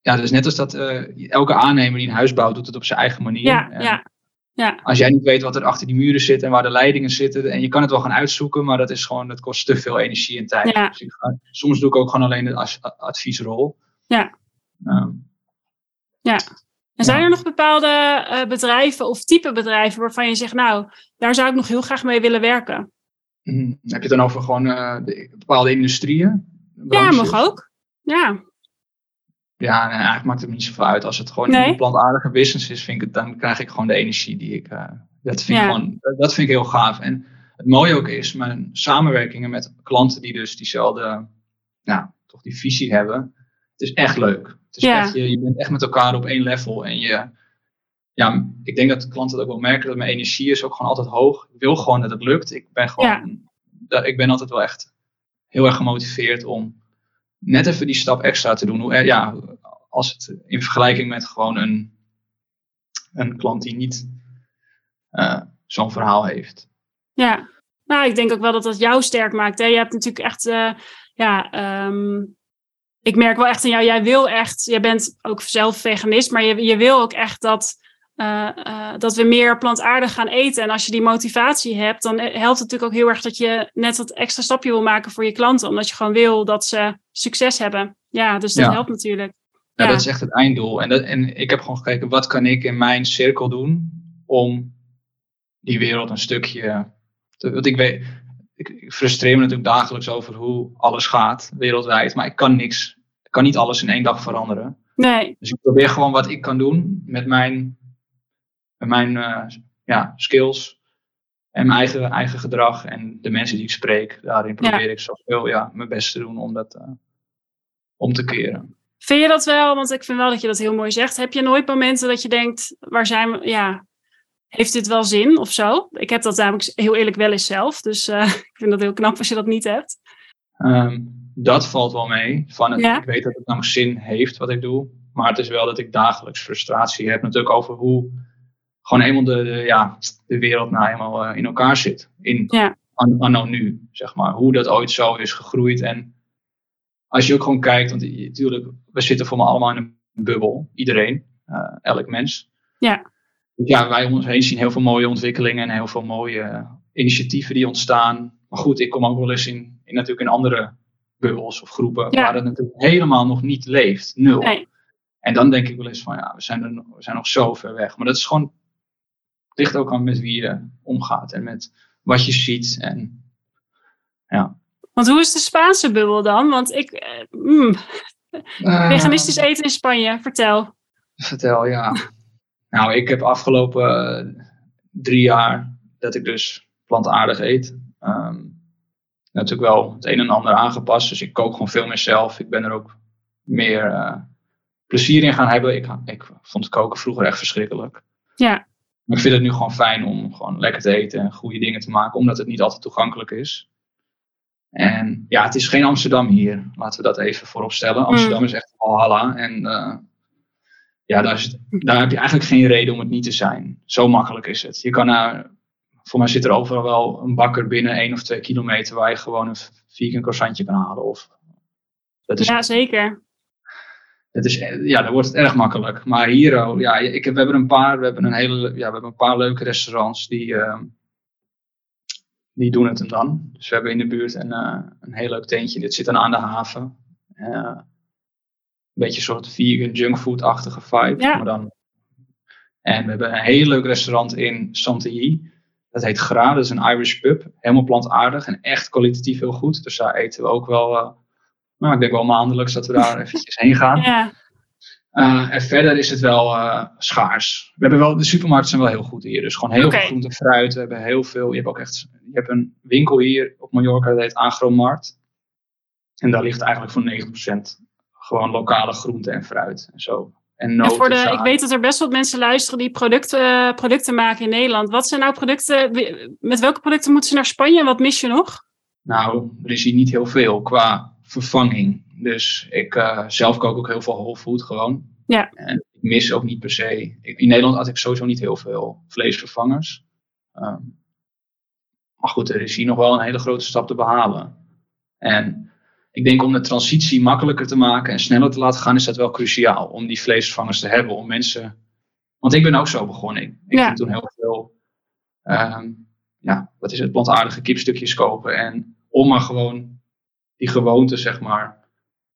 B: Ja, dus net als dat uh, elke aannemer die een huis bouwt, doet het op zijn eigen manier.
A: Ja, ja, ja.
B: Als jij niet weet wat er achter die muren zit en waar de leidingen zitten, en je kan het wel gaan uitzoeken, maar dat is gewoon, dat kost te veel energie en tijd.
A: Ja.
B: Dus ga, soms doe ik ook gewoon alleen de adviesrol.
A: Ja.
B: Um,
A: ja. En zijn er nog bepaalde uh, bedrijven of type bedrijven waarvan je zegt, nou, daar zou ik nog heel graag mee willen werken?
B: Mm, heb je het dan over gewoon uh, de, bepaalde industrieën?
A: Ja, mag ook. Ja.
B: Ja, eigenlijk maakt het me niet zoveel uit. Als het gewoon een plantaardige business is, vind ik het, dan krijg ik gewoon de energie die ik. Uh, dat, vind ik gewoon, dat vind ik heel gaaf. En het mooie ook is, mijn samenwerkingen met klanten die dus diezelfde, nou, toch die visie hebben. Het is echt leuk. Het is
A: ja.
B: echt, je, je bent echt met elkaar op één level. En je, ja, ik denk dat de klanten het ook wel merken dat mijn energie is ook gewoon altijd hoog. Ik wil gewoon dat het lukt. Ik ben gewoon, ja. ik ben altijd wel echt heel erg gemotiveerd om net even die stap extra te doen. Hoe, eh, ja, als het in vergelijking met gewoon een, een klant die niet uh, zo'n verhaal heeft.
A: Ja, nou, ik denk ook wel dat dat jou sterk maakt. Hè? Je hebt natuurlijk echt, uh, ja, um, ik merk wel echt aan jou, jij wil echt, jij bent ook zelf veganist, maar je, je wil ook echt dat uh, uh, dat we meer plantaardig gaan eten. En als je die motivatie hebt, dan helpt het natuurlijk ook heel erg dat je net dat extra stapje wil maken voor je klanten. Omdat je gewoon wil dat ze succes hebben. Ja, dus dat helpt natuurlijk.
B: Nou, Dat is echt het einddoel. En, dat, en ik heb gewoon gekeken, wat kan ik in mijn cirkel doen om die wereld een stukje. Te, want ik weet, ik, ik frustreer me natuurlijk dagelijks over hoe alles gaat wereldwijd, maar ik kan niks. Ik kan niet alles in één dag veranderen.
A: Nee.
B: Dus ik probeer gewoon wat ik kan doen met mijn, mijn uh, ja, skills en mijn eigen, eigen gedrag en de mensen die ik spreek. Daarin probeer ja. ik zoveel ja, mijn best te doen om dat uh, om te keren.
A: Vind je dat wel? Want ik vind wel dat je dat heel mooi zegt. Heb je nooit momenten dat je denkt, waar zijn we, ja, heeft dit wel zin of zo? Ik heb dat namelijk heel eerlijk wel eens zelf. Dus uh, ik vind dat heel knap als je dat niet hebt.
B: Um, dat valt wel mee. Van het, ja? Ik weet dat het namelijk zin heeft wat ik doe. Maar het is wel dat ik dagelijks frustratie heb natuurlijk over hoe gewoon eenmaal de, de ja, de wereld nou eenmaal uh, in elkaar zit. In
A: ja.
B: anno nu, zeg maar. Hoe dat ooit zo is gegroeid. En als je ook gewoon kijkt, want natuurlijk, we zitten voor me allemaal in een bubbel. Iedereen, uh, elk mens.
A: Ja.
B: Ja, wij om ons heen zien heel veel mooie ontwikkelingen en heel veel mooie initiatieven die ontstaan. Maar goed, ik kom ook wel eens in, in natuurlijk in andere bubbels of groepen
A: Ja.
B: waar het natuurlijk helemaal nog niet leeft. Nul.
A: Nee.
B: En dan denk ik wel eens van ja, we zijn, er, nog- we zijn nog zo ver weg. Maar dat is gewoon, ligt ook aan met wie je omgaat en met wat je ziet. En ja.
A: Want hoe is de Spaanse bubbel dan? Want ik, eh, mm, veganistisch eten in Spanje, vertel.
B: Vertel, ja. nou, ik heb afgelopen eh, drie jaar dat ik dus plantaardig eet. ehm, natuurlijk wel het een en ander aangepast. Dus ik kook gewoon veel meer zelf. Ik ben er ook meer eh, plezier in gaan hebben. Ik, ik vond koken vroeger echt verschrikkelijk.
A: Ja,
B: Maar ik vind het nu gewoon fijn om gewoon lekker te eten en goede dingen te maken, omdat het niet altijd toegankelijk is. En ja, het is geen Amsterdam hier. Laten we dat even voorop stellen. Amsterdam is echt Valhalla. En eh, ja, daar, is daar heb je eigenlijk geen reden om het niet te zijn. Zo makkelijk is het. Je kan naar, voor mij zit er overal wel een bakker binnen één of twee kilometer waar je gewoon een vegan croissantje kan halen. Of, dat is
A: ja zeker.
B: Het is, eh, ja, dan wordt het erg makkelijk. Maar hier, oh, ja, ik we hebben een paar, we hebben een hele, ja, we hebben een paar leuke restaurants die, ehm, die doen het hem dan. Dus we hebben in de buurt een, eh, een heel leuk tentje. Dit zit dan aan de haven. Eh, een beetje een soort vegan junkfood-achtige vibe.
A: Ja.
B: Maar dan, en we hebben een heel leuk restaurant in Santilly. Dat heet Gra, dat is een Irish pub. Helemaal plantaardig en echt kwalitatief heel goed. Dus daar eten we ook wel, eh, nou, ik denk wel maandelijks dat we daar eventjes heen gaan.
A: Ja,
B: Uh, en verder is het wel eh, schaars. We hebben wel, de supermarkten zijn wel heel goed hier. Dus gewoon heel veel groente en fruit. We hebben heel veel. Je hebt ook echt. Je hebt een winkel hier op Mallorca, dat heet Agromart. En daar ligt eigenlijk voor 90% gewoon lokale groente en fruit en zo. En
A: en
B: noten.
A: voor de, ik weet dat er best wat mensen luisteren die producten, producten maken in Nederland. Wat zijn nou producten, met welke producten moeten ze naar Spanje en wat mis je nog?
B: Nou, er is hier niet heel veel qua vervanging. Dus ik eh, zelf kook ook heel veel whole food gewoon.
A: Ja.
B: En ik mis ook niet per se. Ik- in Nederland had ik sowieso niet heel veel vleesvervangers. Ehm, maar goed, er is hier nog wel een hele grote stap te behalen. En ik denk om de transitie makkelijker te maken en sneller te laten gaan, is dat wel cruciaal. Om die vleesvervangers te hebben. Om mensen. Want ik ben ook zo begonnen. Ik, ik
A: Ja.
B: ging toen heel veel. ehm, ja, wat is het? Plantaardige kipstukjes kopen. En om maar gewoon die gewoonte, zeg maar,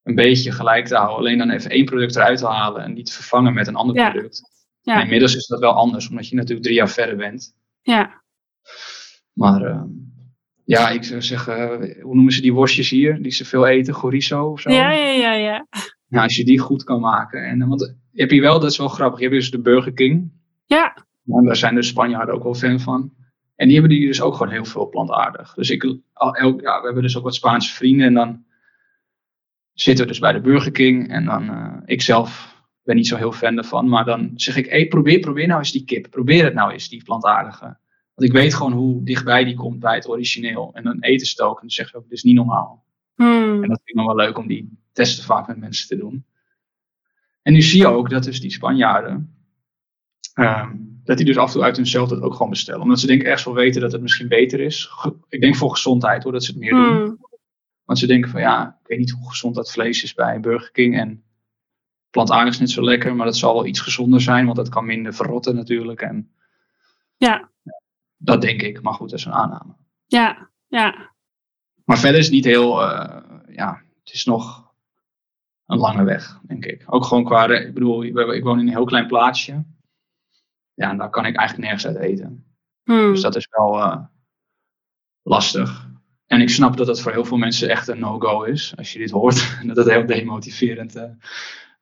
B: een beetje gelijk te houden. Alleen dan even één product eruit te halen en die te vervangen met een ander
A: Ja.
B: product.
A: Ja.
B: En inmiddels is dat wel anders, omdat je natuurlijk drie jaar verder bent.
A: Ja,
B: Maar ehm, ja, ik zou zeggen, eh, hoe noemen ze die worstjes hier? Die ze veel eten, chorizo of zo?
A: ja, ja, ja. ja.
B: Nou, als je die goed kan maken. En, eh, want je hebt hier wel, dat is wel grappig, je hebt dus de Burger King.
A: Ja,
B: En daar zijn de Spanjaarden ook wel fan van. En die hebben die dus ook gewoon heel veel plantaardig. Dus ik, elk, ja, we hebben dus ook wat Spaanse vrienden. En dan zitten we dus bij de Burger King. En dan, eh, ik zelf ben niet zo heel fan ervan. Maar dan zeg ik, hey, probeer, probeer nou eens die kip. Probeer het nou eens, die plantaardige. Want ik weet gewoon hoe dichtbij die komt bij het origineel. En dan eten ze het ook. En dan zeggen ze ook, dit is niet normaal.
A: Hmm.
B: En dat vind ik nog wel leuk om die testen vaak met mensen te doen. En nu zie je ook dat dus die Spanjaarden, ehm, dat die dus af en toe uit hunzelf dat ook gewoon bestellen. Omdat ze denk ik echt wel weten dat het misschien beter is. Ik denk voor gezondheid hoor, dat ze het meer doen.
A: Hmm.
B: Want ze denken van ja, ik weet niet hoe gezond dat vlees is bij Burger King. En plantaardig is net zo lekker, maar dat zal wel iets gezonder zijn. Want dat kan minder verrotten natuurlijk. En
A: Ja,
B: dat denk ik. Maar goed, dat is een aanname.
A: ja, ja.
B: Maar verder is het niet heel, eh, ja, het is nog, een lange weg, denk ik. Ook gewoon qua, ik bedoel, ik woon in een heel klein plaatsje. Ja, en daar kan ik eigenlijk nergens uit eten.
A: Hmm.
B: Dus dat is wel uh, lastig. En ik snap dat dat voor heel veel mensen echt een no-go is. Als je dit hoort, dat het heel demotiverend uh,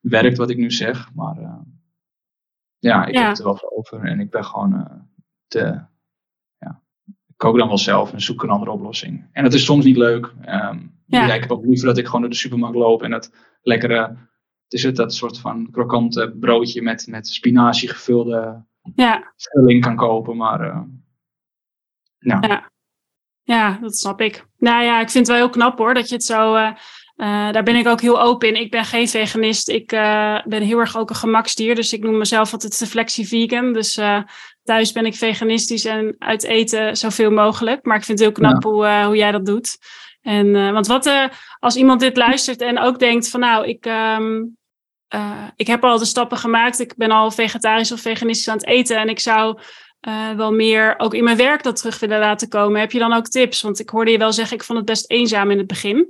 B: werkt wat ik nu zeg. Maar uh, ja, ik
A: Ja.
B: heb het er wel voor over. En ik ben gewoon te... Ja, ik kook dan wel zelf en zoek een andere oplossing. En dat is soms niet leuk. Um,
A: Ja.
B: ja. ik heb ook liever dat ik gewoon door de supermarkt loop en dat lekkere... Het is het, dat soort van krokante broodje met, met spinazie gevulde
A: Ja,
B: vulling kan kopen. Maar uh, nou,
A: Ja. ja, dat snap ik. Nou ja, ik vind het wel heel knap hoor, dat je het zo... eh, eh, daar ben ik ook heel open in. Ik ben geen veganist. Ik eh, ben heel erg ook een gemaksdier. Dus ik noem mezelf altijd de flexie vegan. Dus eh, thuis ben ik veganistisch en uit eten zoveel mogelijk. Maar ik vind het heel knap hoe, eh, hoe jij dat doet. En, eh, want wat eh, als iemand dit luistert en ook denkt van nou, ik, ehm, eh, ik heb al de stappen gemaakt. Ik ben al vegetarisch of veganistisch aan het eten. En ik zou eh, wel meer ook in mijn werk dat terug willen laten komen. Heb je dan ook tips? Want ik hoorde je wel zeggen, ik vond het best eenzaam in het begin.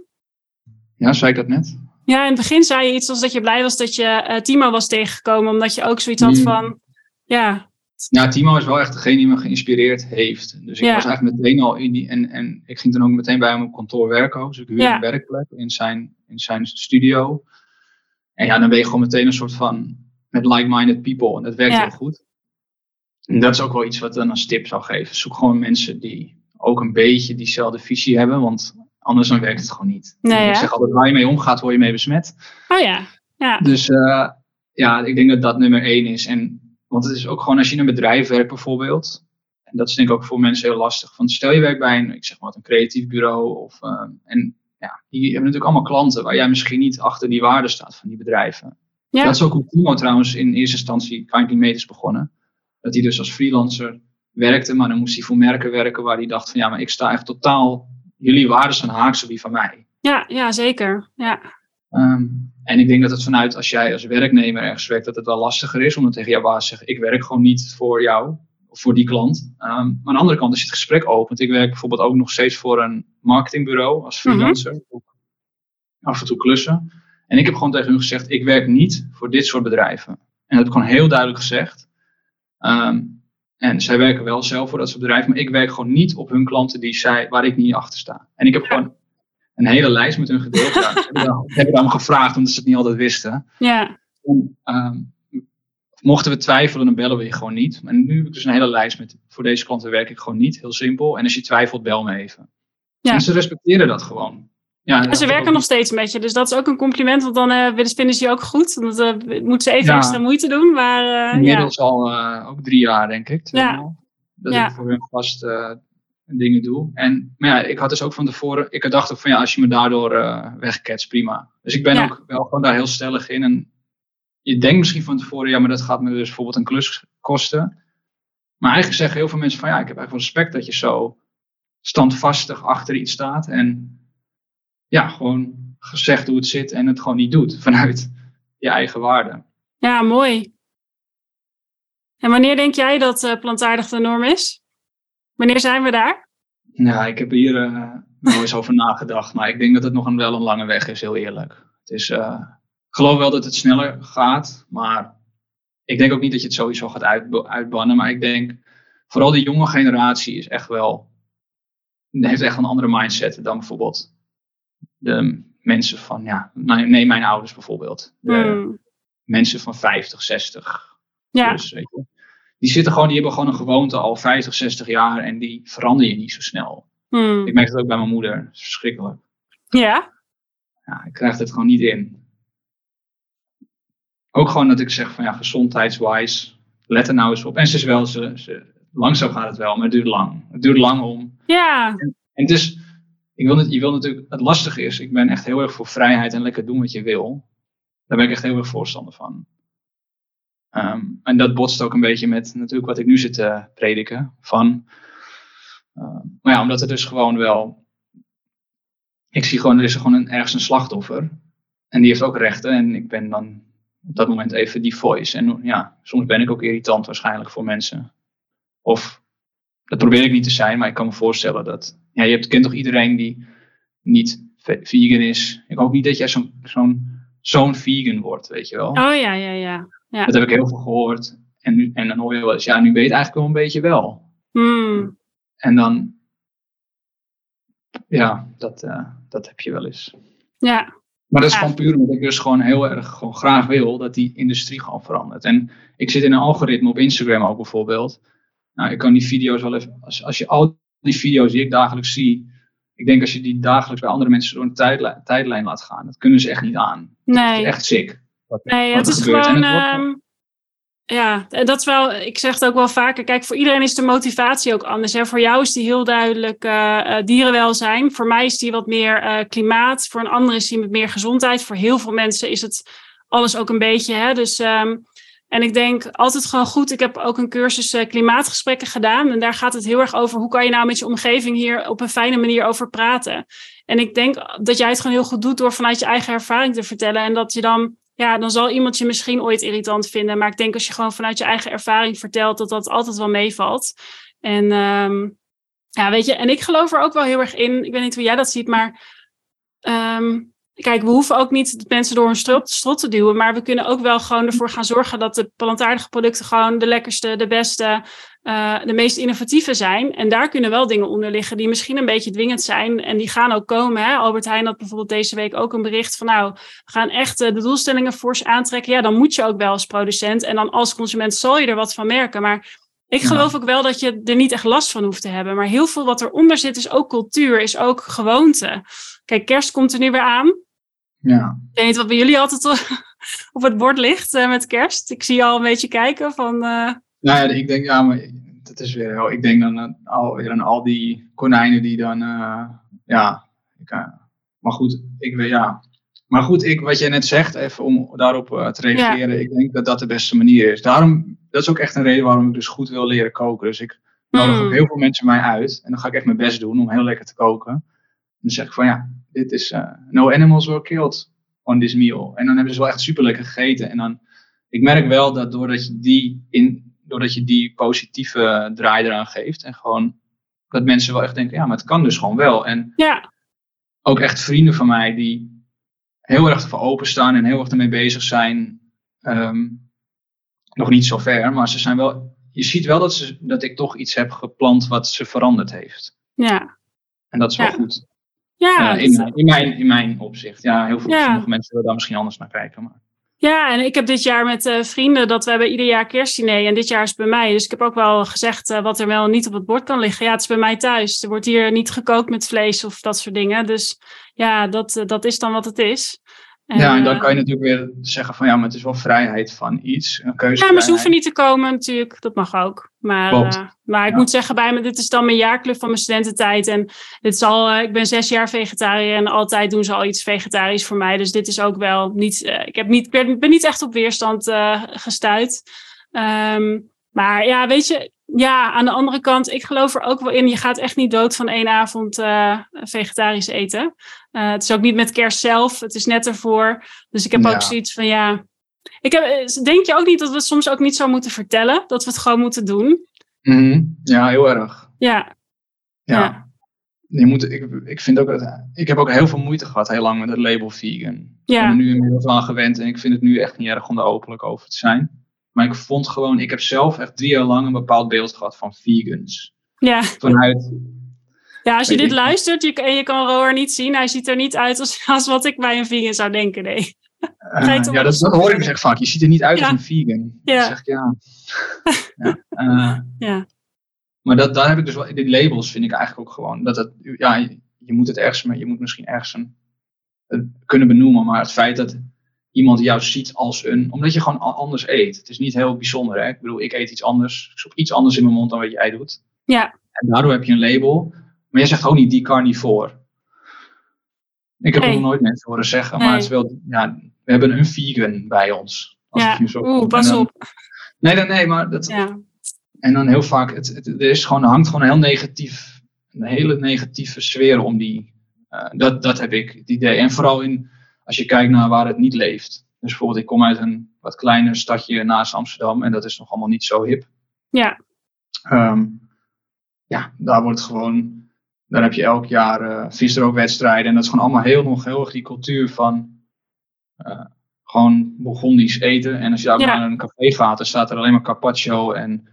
B: Ja, zei ik dat net?
A: Ja, in het begin zei je iets als dat je blij was dat je uh, Timo was tegengekomen. Omdat je ook zoiets had
B: Mm.
A: van, ja,
B: Ja, Timo is wel echt degene die me geïnspireerd heeft. Dus ik
A: Ja.
B: was eigenlijk meteen al in die. En, en ik ging toen ook meteen bij hem op kantoor werken. Dus ik huurde
A: Ja.
B: een werkplek in zijn, in zijn studio. En ja, dan ben je gewoon meteen een soort van. met like-minded people. En dat werkt
A: Ja.
B: heel goed. En dat is ook wel iets wat dan als tip zou geven. Zoek gewoon mensen die ook een beetje diezelfde visie hebben. Want anders dan werkt het gewoon niet.
A: Nee,
B: ik zeg altijd: waar je mee omgaat, word je mee besmet.
A: oh ja, ja,
B: Dus eh, ja, ik denk dat dat nummer één is. En, want het is ook gewoon als je in een bedrijf werkt bijvoorbeeld. En dat is denk ik ook voor mensen heel lastig. Van stel je werkt bij een, ik zeg maar wat, een creatief bureau. Of, eh, en ja, die hebben natuurlijk allemaal klanten waar jij misschien niet achter die waarde staat van die bedrijven.
A: ja,
B: Dat is ook hoe Timo trouwens in eerste instantie Kindly Made is begonnen. Dat hij dus als freelancer werkte, maar dan moest hij voor merken werken waar hij dacht van ja, maar ik sta echt totaal, jullie waarden zijn haaks op die van mij.
A: ja, ja, zeker. Ja,
B: Ehm, en ik denk dat het vanuit, als jij als werknemer ergens werkt, dat het wel lastiger is om dan tegen jouw baas te zeggen: Ik werk gewoon niet voor jou voor die klant. Ehm, maar aan de andere kant, als je het gesprek opent, ik werk bijvoorbeeld ook nog steeds voor een marketingbureau als freelancer, ook af en toe klussen. En ik heb gewoon tegen hun gezegd: Ik werk niet voor dit soort bedrijven. En dat heb ik gewoon heel duidelijk gezegd. Ehm, en zij werken wel zelf voor dat soort bedrijven, maar ik werk gewoon niet op hun klanten die zij, waar ik niet achter sta. En ik heb gewoon een hele lijst met hun gedeeld. Ja, ik heb allemaal gevraagd, omdat ze het niet altijd wisten.
A: ja,
B: En, ehm, mochten we twijfelen, dan bellen we je gewoon niet. En nu heb ik dus een hele lijst met, voor deze klanten werk ik gewoon niet, heel simpel. En als je twijfelt, bel me even.
A: Ja.
B: En ze respecteren dat gewoon. Ja,
A: ze werken nog steeds met je, dus dat is ook een compliment, want dan willen- vinden ze je ook goed. Want eh moeten ze even
B: Ja.
A: extra moeite doen, maar ja.
B: Inmiddels al ook drie jaar, denk ik. tweemaal, Dat
A: Ja.
B: ik voor hun vast dingen doe. En, maar ja, ik had dus ook van tevoren, ik dacht ook van ja, als je me daardoor wegketst, prima. Dus ik ben
A: Ja.
B: ook wel gewoon daar heel stellig in. En je denkt misschien van tevoren, ja, maar dat gaat me dus bijvoorbeeld een klus kosten. Maar eigenlijk zeggen heel veel mensen van ja, ik heb eigenlijk wel respect dat je zo standvastig achter iets staat. En ja, gewoon gezegd hoe het zit en het gewoon niet doet vanuit je eigen waarde.
A: Ja, mooi. En wanneer denk jij dat eh, plantaardig de norm is? Wanneer zijn we daar?
B: Ja, ik heb hier wel eens over nagedacht, maar ik denk dat het nog een, wel een lange weg is, heel eerlijk. Het is, eh, geloof wel dat het sneller gaat, maar ik denk ook niet dat je het sowieso gaat uit, uitbannen. Maar ik denk, vooral die jonge generatie is echt wel, heeft echt een andere mindset dan bijvoorbeeld de mensen van, ja, neem mijn ouders bijvoorbeeld. De
A: Hmm.
B: mensen van 50, 60,
A: Ja,
B: dus, weet je. Die zitten gewoon, die hebben gewoon een gewoonte al 50, 60 jaar en die verander je niet zo snel.
A: Hmm.
B: Ik merk het ook bij mijn moeder. Verschrikkelijk.
A: ja,
B: Ja, ik krijg het gewoon niet in. Ook gewoon dat ik zeg van ja, gezondheidswise, let er nou eens op. En ze is wel, ze, ze, langzaam gaat het wel, maar het duurt lang. Het duurt lang om.
A: ja,
B: En het is, ik wil, het, je wil natuurlijk, het lastige is, ik ben echt heel erg voor vrijheid en lekker doen wat je wil. Daar ben ik echt heel erg voorstander van. Ehm, en dat botst ook een beetje met natuurlijk wat ik nu zit te prediken. Van, ehm, maar ja, omdat er dus gewoon wel. Ik zie gewoon, er is gewoon een, ergens een slachtoffer. En die heeft ook rechten. En ik ben dan op dat moment even die voice. En ja, soms ben ik ook irritant waarschijnlijk voor mensen. Of, dat probeer ik niet te zijn, maar ik kan me voorstellen dat. Ja, je hebt, kent toch iedereen die niet ve- vegan is. Ik hoop niet dat jij zo'n zo'n zo'n vegan wordt, weet je wel.
A: Oh ja, ja, ja. ja.
B: Dat heb ik heel veel gehoord. En, nu, en dan hoor je wel eens, ja, nu weet je eigenlijk wel een beetje wel.
A: Hmm.
B: En dan, ja, dat, uh, dat heb je wel eens.
A: Ja.
B: Maar dat is
A: Ja.
B: gewoon puur omdat ik dus gewoon heel erg gewoon graag wil dat die industrie gewoon verandert. En ik zit in een algoritme op Instagram ook bijvoorbeeld. Nou, ik kan die video's wel even, als, als je al die video's die ik dagelijks zie, ik denk als je die dagelijks bij andere mensen door een tijdlijn, tijdlijn laat gaan, dat kunnen ze echt niet aan.
A: Nee.
B: is echt sick. Wat,
A: Nee,
B: wat
A: het is
B: gebeurt.
A: Gewoon. Ja, en dat is wel. Ik zeg het ook wel vaker. Kijk, voor iedereen is de motivatie ook anders. Hè. Voor jou is die heel duidelijk eh, dierenwelzijn. Voor mij is die wat meer eh, klimaat. Voor een ander is die met meer gezondheid. Voor heel veel mensen is het alles ook een beetje. Hè. Dus. ehm, en ik denk altijd gewoon goed. Ik heb ook een cursus eh, klimaatgesprekken gedaan. En daar gaat het heel erg over hoe kan je nou met je omgeving hier op een fijne manier over praten. En ik denk dat jij het gewoon heel goed doet door vanuit je eigen ervaring te vertellen. En dat je dan, ja, dan zal iemand je misschien ooit irritant vinden. Maar ik denk als je gewoon vanuit je eigen ervaring vertelt, dat dat altijd wel meevalt. En ehm, ja, weet je, en ik geloof er ook wel heel erg in. Ik weet niet hoe jij dat ziet, maar ehm, kijk, we hoeven ook niet mensen door hun strot, strot te duwen. Maar we kunnen ook wel gewoon ervoor gaan zorgen dat de plantaardige producten gewoon de lekkerste, de beste, eh, de meest innovatieve zijn. En daar kunnen wel dingen onder liggen die misschien een beetje dwingend zijn. En die gaan ook komen. Hè? Albert Heijn had bijvoorbeeld deze week ook een bericht van nou, we gaan echt eh, de doelstellingen fors aantrekken. Ja, dan moet je ook wel als producent. En dan als consument zal je er wat van merken. Maar ik
B: Ja.
A: geloof ook wel dat je er niet echt last van hoeft te hebben. Maar heel veel wat eronder zit is ook cultuur, is ook gewoonte. Kijk, kerst komt er nu weer aan.
B: ja.
A: Ik weet niet wat bij jullie altijd op het bord ligt eh, met kerst. Ik zie je al een beetje kijken van...
B: Nou ja, ik denk, ja, maar dat is weer heel. Ik denk dan aan alweer aan al die konijnen die dan, eh, ja. Ik, eh, maar goed, ik weet, ja. Maar goed, ik, wat jij net zegt, even om daarop eh, te reageren, ik denk dat dat de beste manier is. Daarom, dat is ook echt een reden waarom ik dus goed wil leren koken. Dus ik nodig
A: Hmm.
B: ook heel veel mensen mij uit en dan ga ik echt mijn best doen om heel lekker te koken. En dan zeg ik van ja, dit is no animals were killed on this meal. En dan hebben ze wel echt super lekker gegeten. En dan, ik merk wel dat doordat je die, in, doordat je die positieve draai eraan geeft en gewoon dat mensen wel echt denken, ja, maar het kan dus gewoon wel. En
A: ja,
B: ook echt vrienden van mij die heel erg ervoor openstaan en heel erg ermee bezig zijn. Ehm, nog niet zo ver, maar ze zijn wel. Je ziet wel dat, ze, dat ik toch iets heb geplant wat ze veranderd heeft.
A: ja.
B: En dat is wel goed.
A: Ja,
B: Eh, in, mijn, in, mijn, in mijn opzicht. Ja, heel veel
A: Ja.
B: sommige mensen willen daar misschien anders naar kijken. Maar.
A: Ja, en ik heb dit jaar met eh, vrienden dat we hebben ieder jaar kerstdiner. En dit jaar is het bij mij. Dus ik heb ook wel gezegd eh, wat er wel niet op het bord kan liggen. Ja, het is bij mij thuis. Er wordt hier niet gekookt met vlees of dat soort dingen. Dus ja, dat, eh, dat is dan wat het is.
B: Ja, en dan
A: eh,
B: kan je natuurlijk weer zeggen van ja, maar het is wel vrijheid van iets. Een keuze.
A: Ja, maar ze hoeven niet te komen natuurlijk. Dat mag ook. Maar, eh, maar ik
B: Ja.
A: moet zeggen, bij me, dit is dan mijn jaarclub van mijn studententijd. En dit is al, eh, ik ben zes jaar vegetariër en altijd doen ze al iets vegetarisch voor mij. Dus dit is ook wel niet, ik, heb niet, ik ben, ben niet echt op weerstand gestuurd. Ehm, maar ja, weet je, ja, aan de andere kant, ik geloof er ook wel in. Je gaat echt niet dood van één avond eh, vegetarisch eten. Eh, het is ook niet met kerst zelf. Het is net ervoor. Dus ik heb
B: Ja.
A: ook zoiets van, ja, ik heb, eh, denk je ook niet dat we het soms ook niet zo moeten vertellen? Dat we het gewoon moeten doen?
B: Mhm. Ja, heel erg.
A: Ja,
B: Ja.
A: Ja.
B: Je moet, ik, ik, vind ook dat, ik heb ook heel veel moeite gehad, heel lang met het label vegan. Ik ben
A: ja,
B: er nu inmiddels aan gewend en ik vind het nu echt niet erg om er openlijk over te zijn. Maar ik vond gewoon, ik heb zelf echt drie jaar lang een bepaald beeld gehad van vegans.
A: ja.
B: Vanuit,
A: ja, als je dit luistert je, en je kan Roar niet zien, hij ziet er niet uit als, als wat ik bij een vegan zou denken. Nee.
B: eh, ja, dat, dat hoor ik dus echt vaak. Je ziet er niet uit
A: Ja.
B: als een vegan.
A: Ja.
B: Dan zeg ik ja. ja. eh,
A: Ja,
B: maar dat, daar heb ik dus wel, die labels vind ik eigenlijk ook gewoon, dat het, ja, je, je moet het ergens, maar je moet misschien ergens een, het kunnen benoemen, maar het feit dat iemand jou ziet als een, omdat je gewoon anders eet. Het is niet heel bijzonder, hè. Ik bedoel, ik eet iets anders, ik stop iets anders in mijn mond dan wat jij doet.
A: ja,
B: En daardoor heb je een label, maar je zegt ook niet die carnivore. Ik heb
A: Nee.
B: nog nooit mensen horen zeggen, maar het is wel, ja, we hebben een vegan bij ons. Als
A: ja.
B: zo
A: Oeh, pas
B: dan-
A: op.
B: Nee, nee, nee, maar dat,
A: Ja,
B: en dan heel vaak, het, het, er is gewoon, hangt gewoon een heel negatief, een hele negatieve sfeer om die. eh, dat, dat heb ik, het idee. En vooral in, als je kijkt naar waar het niet leeft. Dus bijvoorbeeld, ik kom uit een wat kleiner stadje naast Amsterdam en dat is nog allemaal niet zo hip.
A: ja,
B: Ehm, ja, daar wordt gewoon, daar heb je elk jaar, eh vis er ook wedstrijden. En dat is gewoon allemaal heel nog heel erg die cultuur van uh, gewoon Burgondisch eten. En als je daar naar een café gaat, dan staat er alleen maar carpaccio en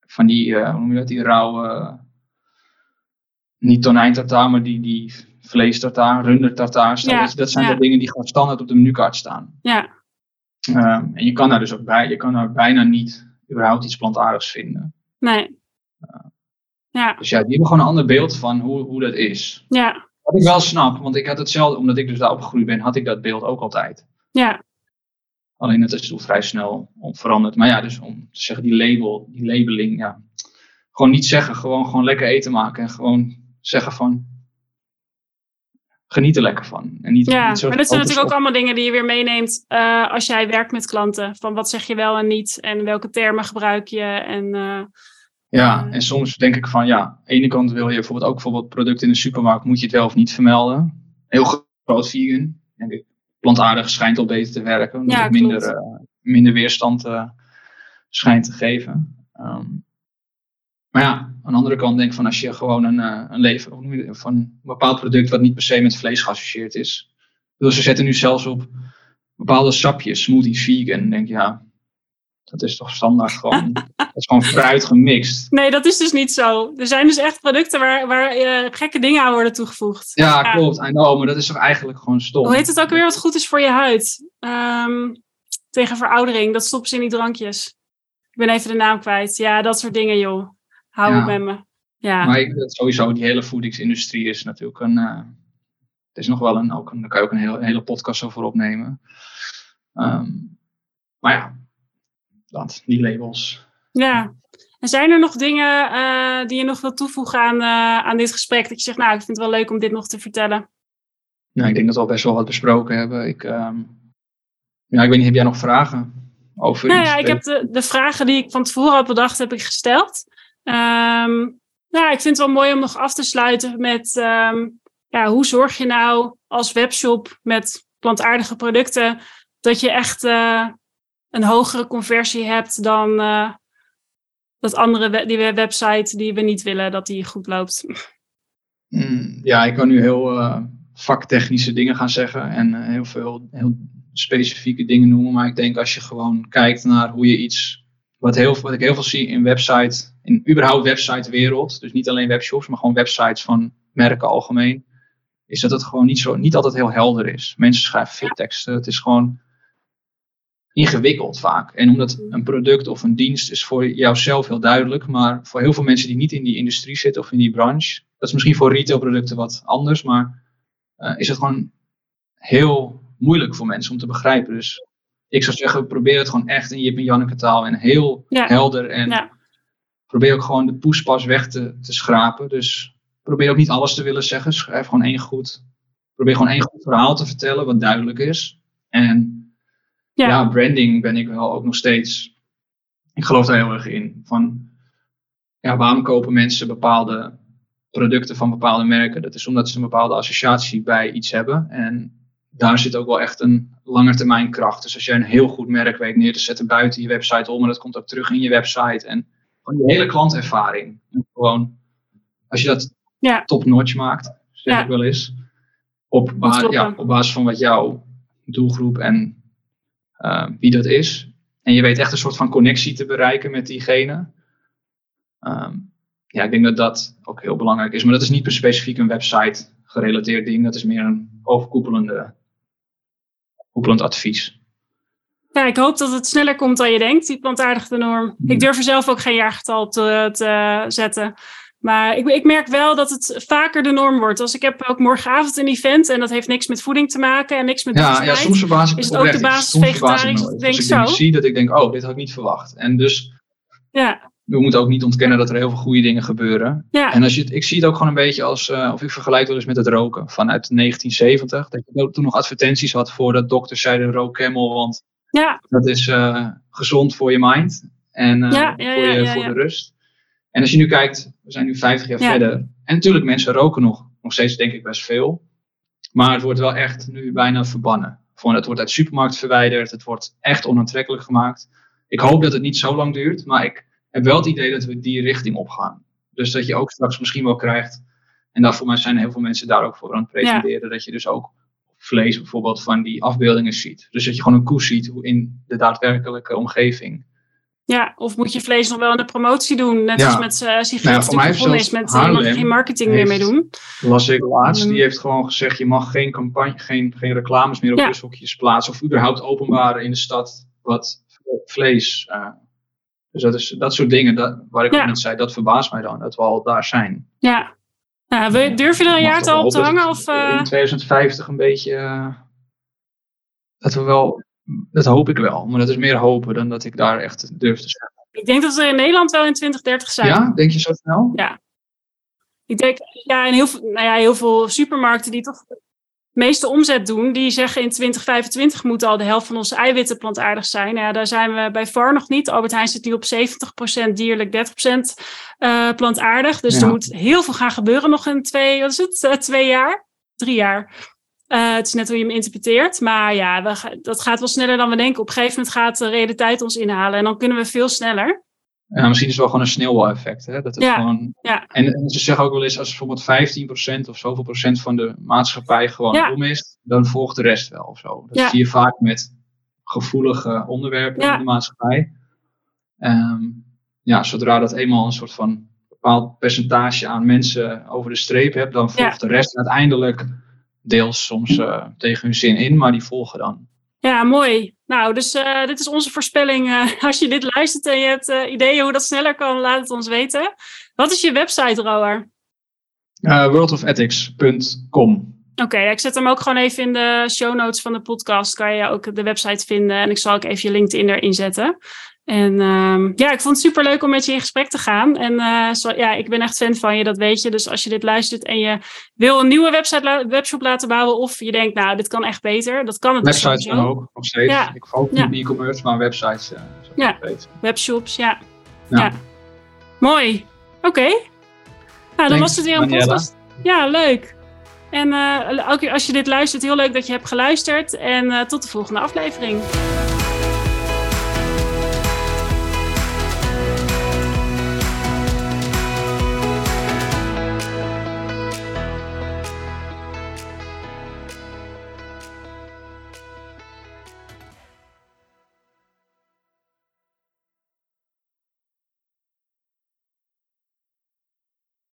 B: van die, hoe noem je dat, die rauwe, niet tonijn maar die, die vlees tartaar, runder tartaar. Ja, dat zijn de dingen die gewoon standaard op de menukaart staan.
A: Ja.
B: Um, en je kan daar dus ook bij, je kan daar bijna niet überhaupt iets plantaardigs vinden.
A: Nee. ja.
B: Dus ja, die hebben gewoon een ander beeld van hoe, hoe dat is.
A: Ja.
B: Wat ik wel snap, want ik had hetzelfde, omdat ik dus daar opgegroeid ben, had ik dat beeld ook altijd.
A: Ja.
B: Alleen het is toen vrij snel veranderd. Maar ja, dus om te zeggen, die label, die labeling, ja. Gewoon niet zeggen, gewoon, gewoon lekker eten maken en gewoon zeggen van, geniet er lekker van. En niet,
A: ja,
B: niet
A: maar dat zijn natuurlijk ook allemaal dingen die je weer meeneemt uh, als jij werkt met klanten. Van wat zeg je wel en niet en welke termen gebruik je. En, uh,
B: ja, uh, en soms denk ik van ja, aan de ene kant wil je bijvoorbeeld ook bijvoorbeeld producten in de supermarkt, moet je het wel of niet vermelden. Heel groot vegan, denk ik. Plantaardig schijnt al beter te werken, omdat
A: ja,
B: het minder, minder weerstand schijnt te geven. Um, maar ja, aan de andere kant denk ik van als je gewoon een, uh, een leven van een bepaald product wat niet per se met vlees geassocieerd is. Dus ze zetten nu zelfs op bepaalde sapjes, smoothies, vegan. denk je, ja, dat is toch standaard gewoon. dat is gewoon fruit gemixt.
A: Nee, dat is dus niet zo. Er zijn dus echt producten waar, waar uh, gekke dingen aan worden toegevoegd.
B: Ja, ja, klopt. I know, maar dat is toch eigenlijk gewoon stom.
A: Hoe heet het ook weer wat goed is voor je huid? Um, tegen veroudering, dat stoppen ze in die drankjes. Ik ben even de naam kwijt. Ja, dat soort dingen, joh. Hou ja. met me. Ja.
B: Maar ik, sowieso, die hele voedingsindustrie is natuurlijk een. Uh, het is nog wel een, ook een. Daar kan je ook een, heel, een hele podcast over opnemen. Um, maar ja, dat, die labels.
A: Ja. En zijn er nog dingen uh, die je nog wilt toevoegen aan, uh, aan dit gesprek? Dat je zegt, nou, ik vind het wel leuk om dit nog te vertellen.
B: Nou, ik denk dat we al best wel wat besproken hebben. Ik, um, ja, ik weet niet, heb jij nog vragen over?
A: Nou ja, ik heb de, de vragen die ik van tevoren had bedacht, heb ik gesteld. Um, nou, ik vind het wel mooi om nog af te sluiten met um, ja, hoe zorg je nou als webshop met plantaardige producten dat je echt uh, een hogere conversie hebt dan uh, dat andere die website die we niet willen dat die goed loopt.
B: Mm, ja, ik kan nu heel uh, vaktechnische dingen gaan zeggen en heel veel heel specifieke dingen noemen, maar ik denk als je gewoon kijkt naar hoe je iets wat, heel, wat ik heel veel zie in website, in überhaupt website-wereld, dus niet alleen webshops, maar gewoon websites van merken algemeen, is dat het gewoon niet, zo, niet altijd heel helder is. Mensen schrijven veel teksten, het is gewoon ingewikkeld vaak. En omdat een product of een dienst is voor jouzelf heel duidelijk, maar voor heel veel mensen die niet in die industrie zitten of in die branche, dat is misschien voor retailproducten wat anders, maar uh, is het gewoon heel moeilijk voor mensen om te begrijpen. Dus ik zou zeggen, probeer het gewoon echt in Jip en Janneke taal en heel
A: ja.
B: helder. En
A: ja.
B: probeer ook gewoon de poespas weg te, te schrapen. Dus probeer ook niet alles te willen zeggen. Schrijf gewoon één goed. Probeer gewoon één goed verhaal te vertellen wat duidelijk is. En ja, ja branding ben ik wel ook nog steeds. Ik geloof daar heel erg in. Van ja, waarom kopen mensen bepaalde producten van bepaalde merken? Dat is omdat ze een bepaalde associatie bij iets hebben. En daar zit ook wel echt een langetermijn kracht. Dus als jij een heel goed merk weet neer te zetten buiten je website om, en dat komt ook terug in je website. En gewoon je hele klantervaring. En gewoon, als je dat
A: ja.
B: top-notch maakt, zeg
A: Ja.
B: ik wel eens, op, ba-
A: klopt,
B: ja,
A: ja.
B: op basis van wat jouw doelgroep en eh, wie dat is. En je weet echt een soort van connectie te bereiken met diegene. Ehm, ja, ik denk dat dat ook heel belangrijk is. Maar dat is niet per specifiek een website gerelateerd ding. Dat is meer een overkoepelende koepelend advies.
A: Ja, ik hoop dat het sneller komt dan je denkt, die plantaardige norm.
B: Mhm.
A: Ik durf er zelf ook geen jaargetal op te, te zetten. Maar ik, ik merk wel dat het vaker de norm wordt. Als ik heb ook morgenavond een event en dat heeft niks met voeding te maken en niks met
B: Ja, ja, soms verbaas ik
A: Is het ook de basis
B: ik
A: vegetarisch? Denk
B: ik
A: zo.
B: zie dat ik denk, oh, dit had ik niet verwacht. En dus,
A: Ja,
B: we moeten ook niet ontkennen dat er heel veel goede dingen gebeuren.
A: ja,
B: En als je het, ik zie het ook gewoon een beetje als, eh, of ik vergelijk wel eens met het roken vanuit 1970. Dat je toen nog advertenties had voor dat dokters zeiden rook camel, want
A: ja,
B: dat is eh, gezond voor je mind en eh,
A: Ja,
B: voor, je,
A: ja,
B: voor
A: ja.
B: de rust. En als je nu kijkt, we zijn nu 50 jaar
A: Ja.
B: verder. En natuurlijk, mensen roken nog, nog steeds denk ik best veel. Maar het wordt wel echt nu bijna verbannen. Gewoon, het wordt uit de supermarkt verwijderd. Het wordt echt onaantrekkelijk gemaakt. Ik hoop dat het niet zo lang duurt. Maar ik heb wel het idee dat we die richting opgaan. Dus dat je ook straks misschien wel krijgt. En daar voor mij zijn heel veel mensen daar ook voor aan het pretenderen. Dat je dus ook vlees bijvoorbeeld van die afbeeldingen ziet. Dus dat je gewoon een koe ziet in de daadwerkelijke omgeving.
A: Ja, of moet je vlees nog wel in de promotie doen? Net
B: Ja.
A: als met uh,
B: Nou ja,
A: nou,
B: voor mij
A: begonnen is met mag je
B: Haarlem
A: geen marketing meer mee doen.
B: Las ik laatst,
A: Mm.
B: die heeft gewoon gezegd: je mag geen campagne, geen, geen reclames meer op
A: Ja.
B: bushokjes plaatsen. Of überhaupt openbaren in de stad wat vlees. eh, dus dat, is, dat soort dingen, dat, waar ik
A: Ja.
B: ook net zei, dat verbaast mij dan, dat we al daar zijn.
A: Ja. Nou, durf je er een jaartal op te hangen? Of, eh,
B: In 2050 een beetje. eh, dat we wel. Dat hoop ik wel, maar dat is meer hopen dan dat ik daar echt durf te zeggen.
A: ik denk dat we in Nederland wel in 2030 zijn.
B: Ja, denk je zo snel?
A: Ik denk, ja, en heel veel, nou ja, heel veel supermarkten die toch meeste omzet doen, die zeggen in 2025 moet al de helft van onze eiwitten plantaardig zijn. Nou ja, daar zijn we bij VAR nog niet. Albert Heijn zit nu op 70% dierlijk, 30% eh plantaardig. Dus
B: Ja.
A: er moet heel veel gaan gebeuren nog in twee, wat is het, Eh, twee jaar? Drie jaar. Eh, het is net hoe je hem interpreteert. Maar ja, we, dat gaat wel sneller dan we denken. Op een gegeven moment gaat de realiteit ons inhalen en dan kunnen we veel sneller.
B: Ja, misschien is het wel gewoon een sneeuwbaleffect. Hè? Dat het
A: Ja,
B: gewoon...
A: ja.
B: En, ze zeggen ook wel eens, als bijvoorbeeld 15% of zoveel procent van de maatschappij gewoon
A: Ja.
B: om is, dan volgt de rest wel of zo. Dat zie je vaak met gevoelige onderwerpen in de maatschappij. Ehm, ja, zodra dat eenmaal een soort van bepaald percentage aan mensen over de streep hebt, dan volgt de rest uiteindelijk deels soms eh, tegen hun zin in, maar die volgen dan.
A: Ja, mooi. Nou, dus eh, dit is onze voorspelling. eh, als je dit luistert en je hebt eh, ideeën hoe dat sneller kan, laat het ons weten. Wat is je website, Roar?
B: Worldofethics.com
A: Oké, ik zet hem ook gewoon even in de show notes van de podcast. Kan je ook de website vinden. En ik zal ook even je LinkedIn erin zetten. En ehm, ja, ik vond het super leuk om met je in gesprek te gaan. En eh, zo, ja, ik ben echt fan van je, dat weet je. Dus als je dit luistert en je wil een nieuwe website, webshop laten bouwen. Of je denkt, nou, dit kan echt beter. Dat kan het dus
B: Websites dan ook, nog steeds.
A: Ja.
B: Ik focus
A: Ja.
B: op e-commerce, maar websites eh ook
A: Ja. Webshops, ja.
B: Ja.
A: Ja. Mooi. Oké. Nou, dan
B: Thanks,
A: was het weer een
B: Daniela.
A: podcast. Ja, leuk. En eh, ook als je dit luistert, heel leuk dat je hebt geluisterd. En eh, tot de volgende aflevering.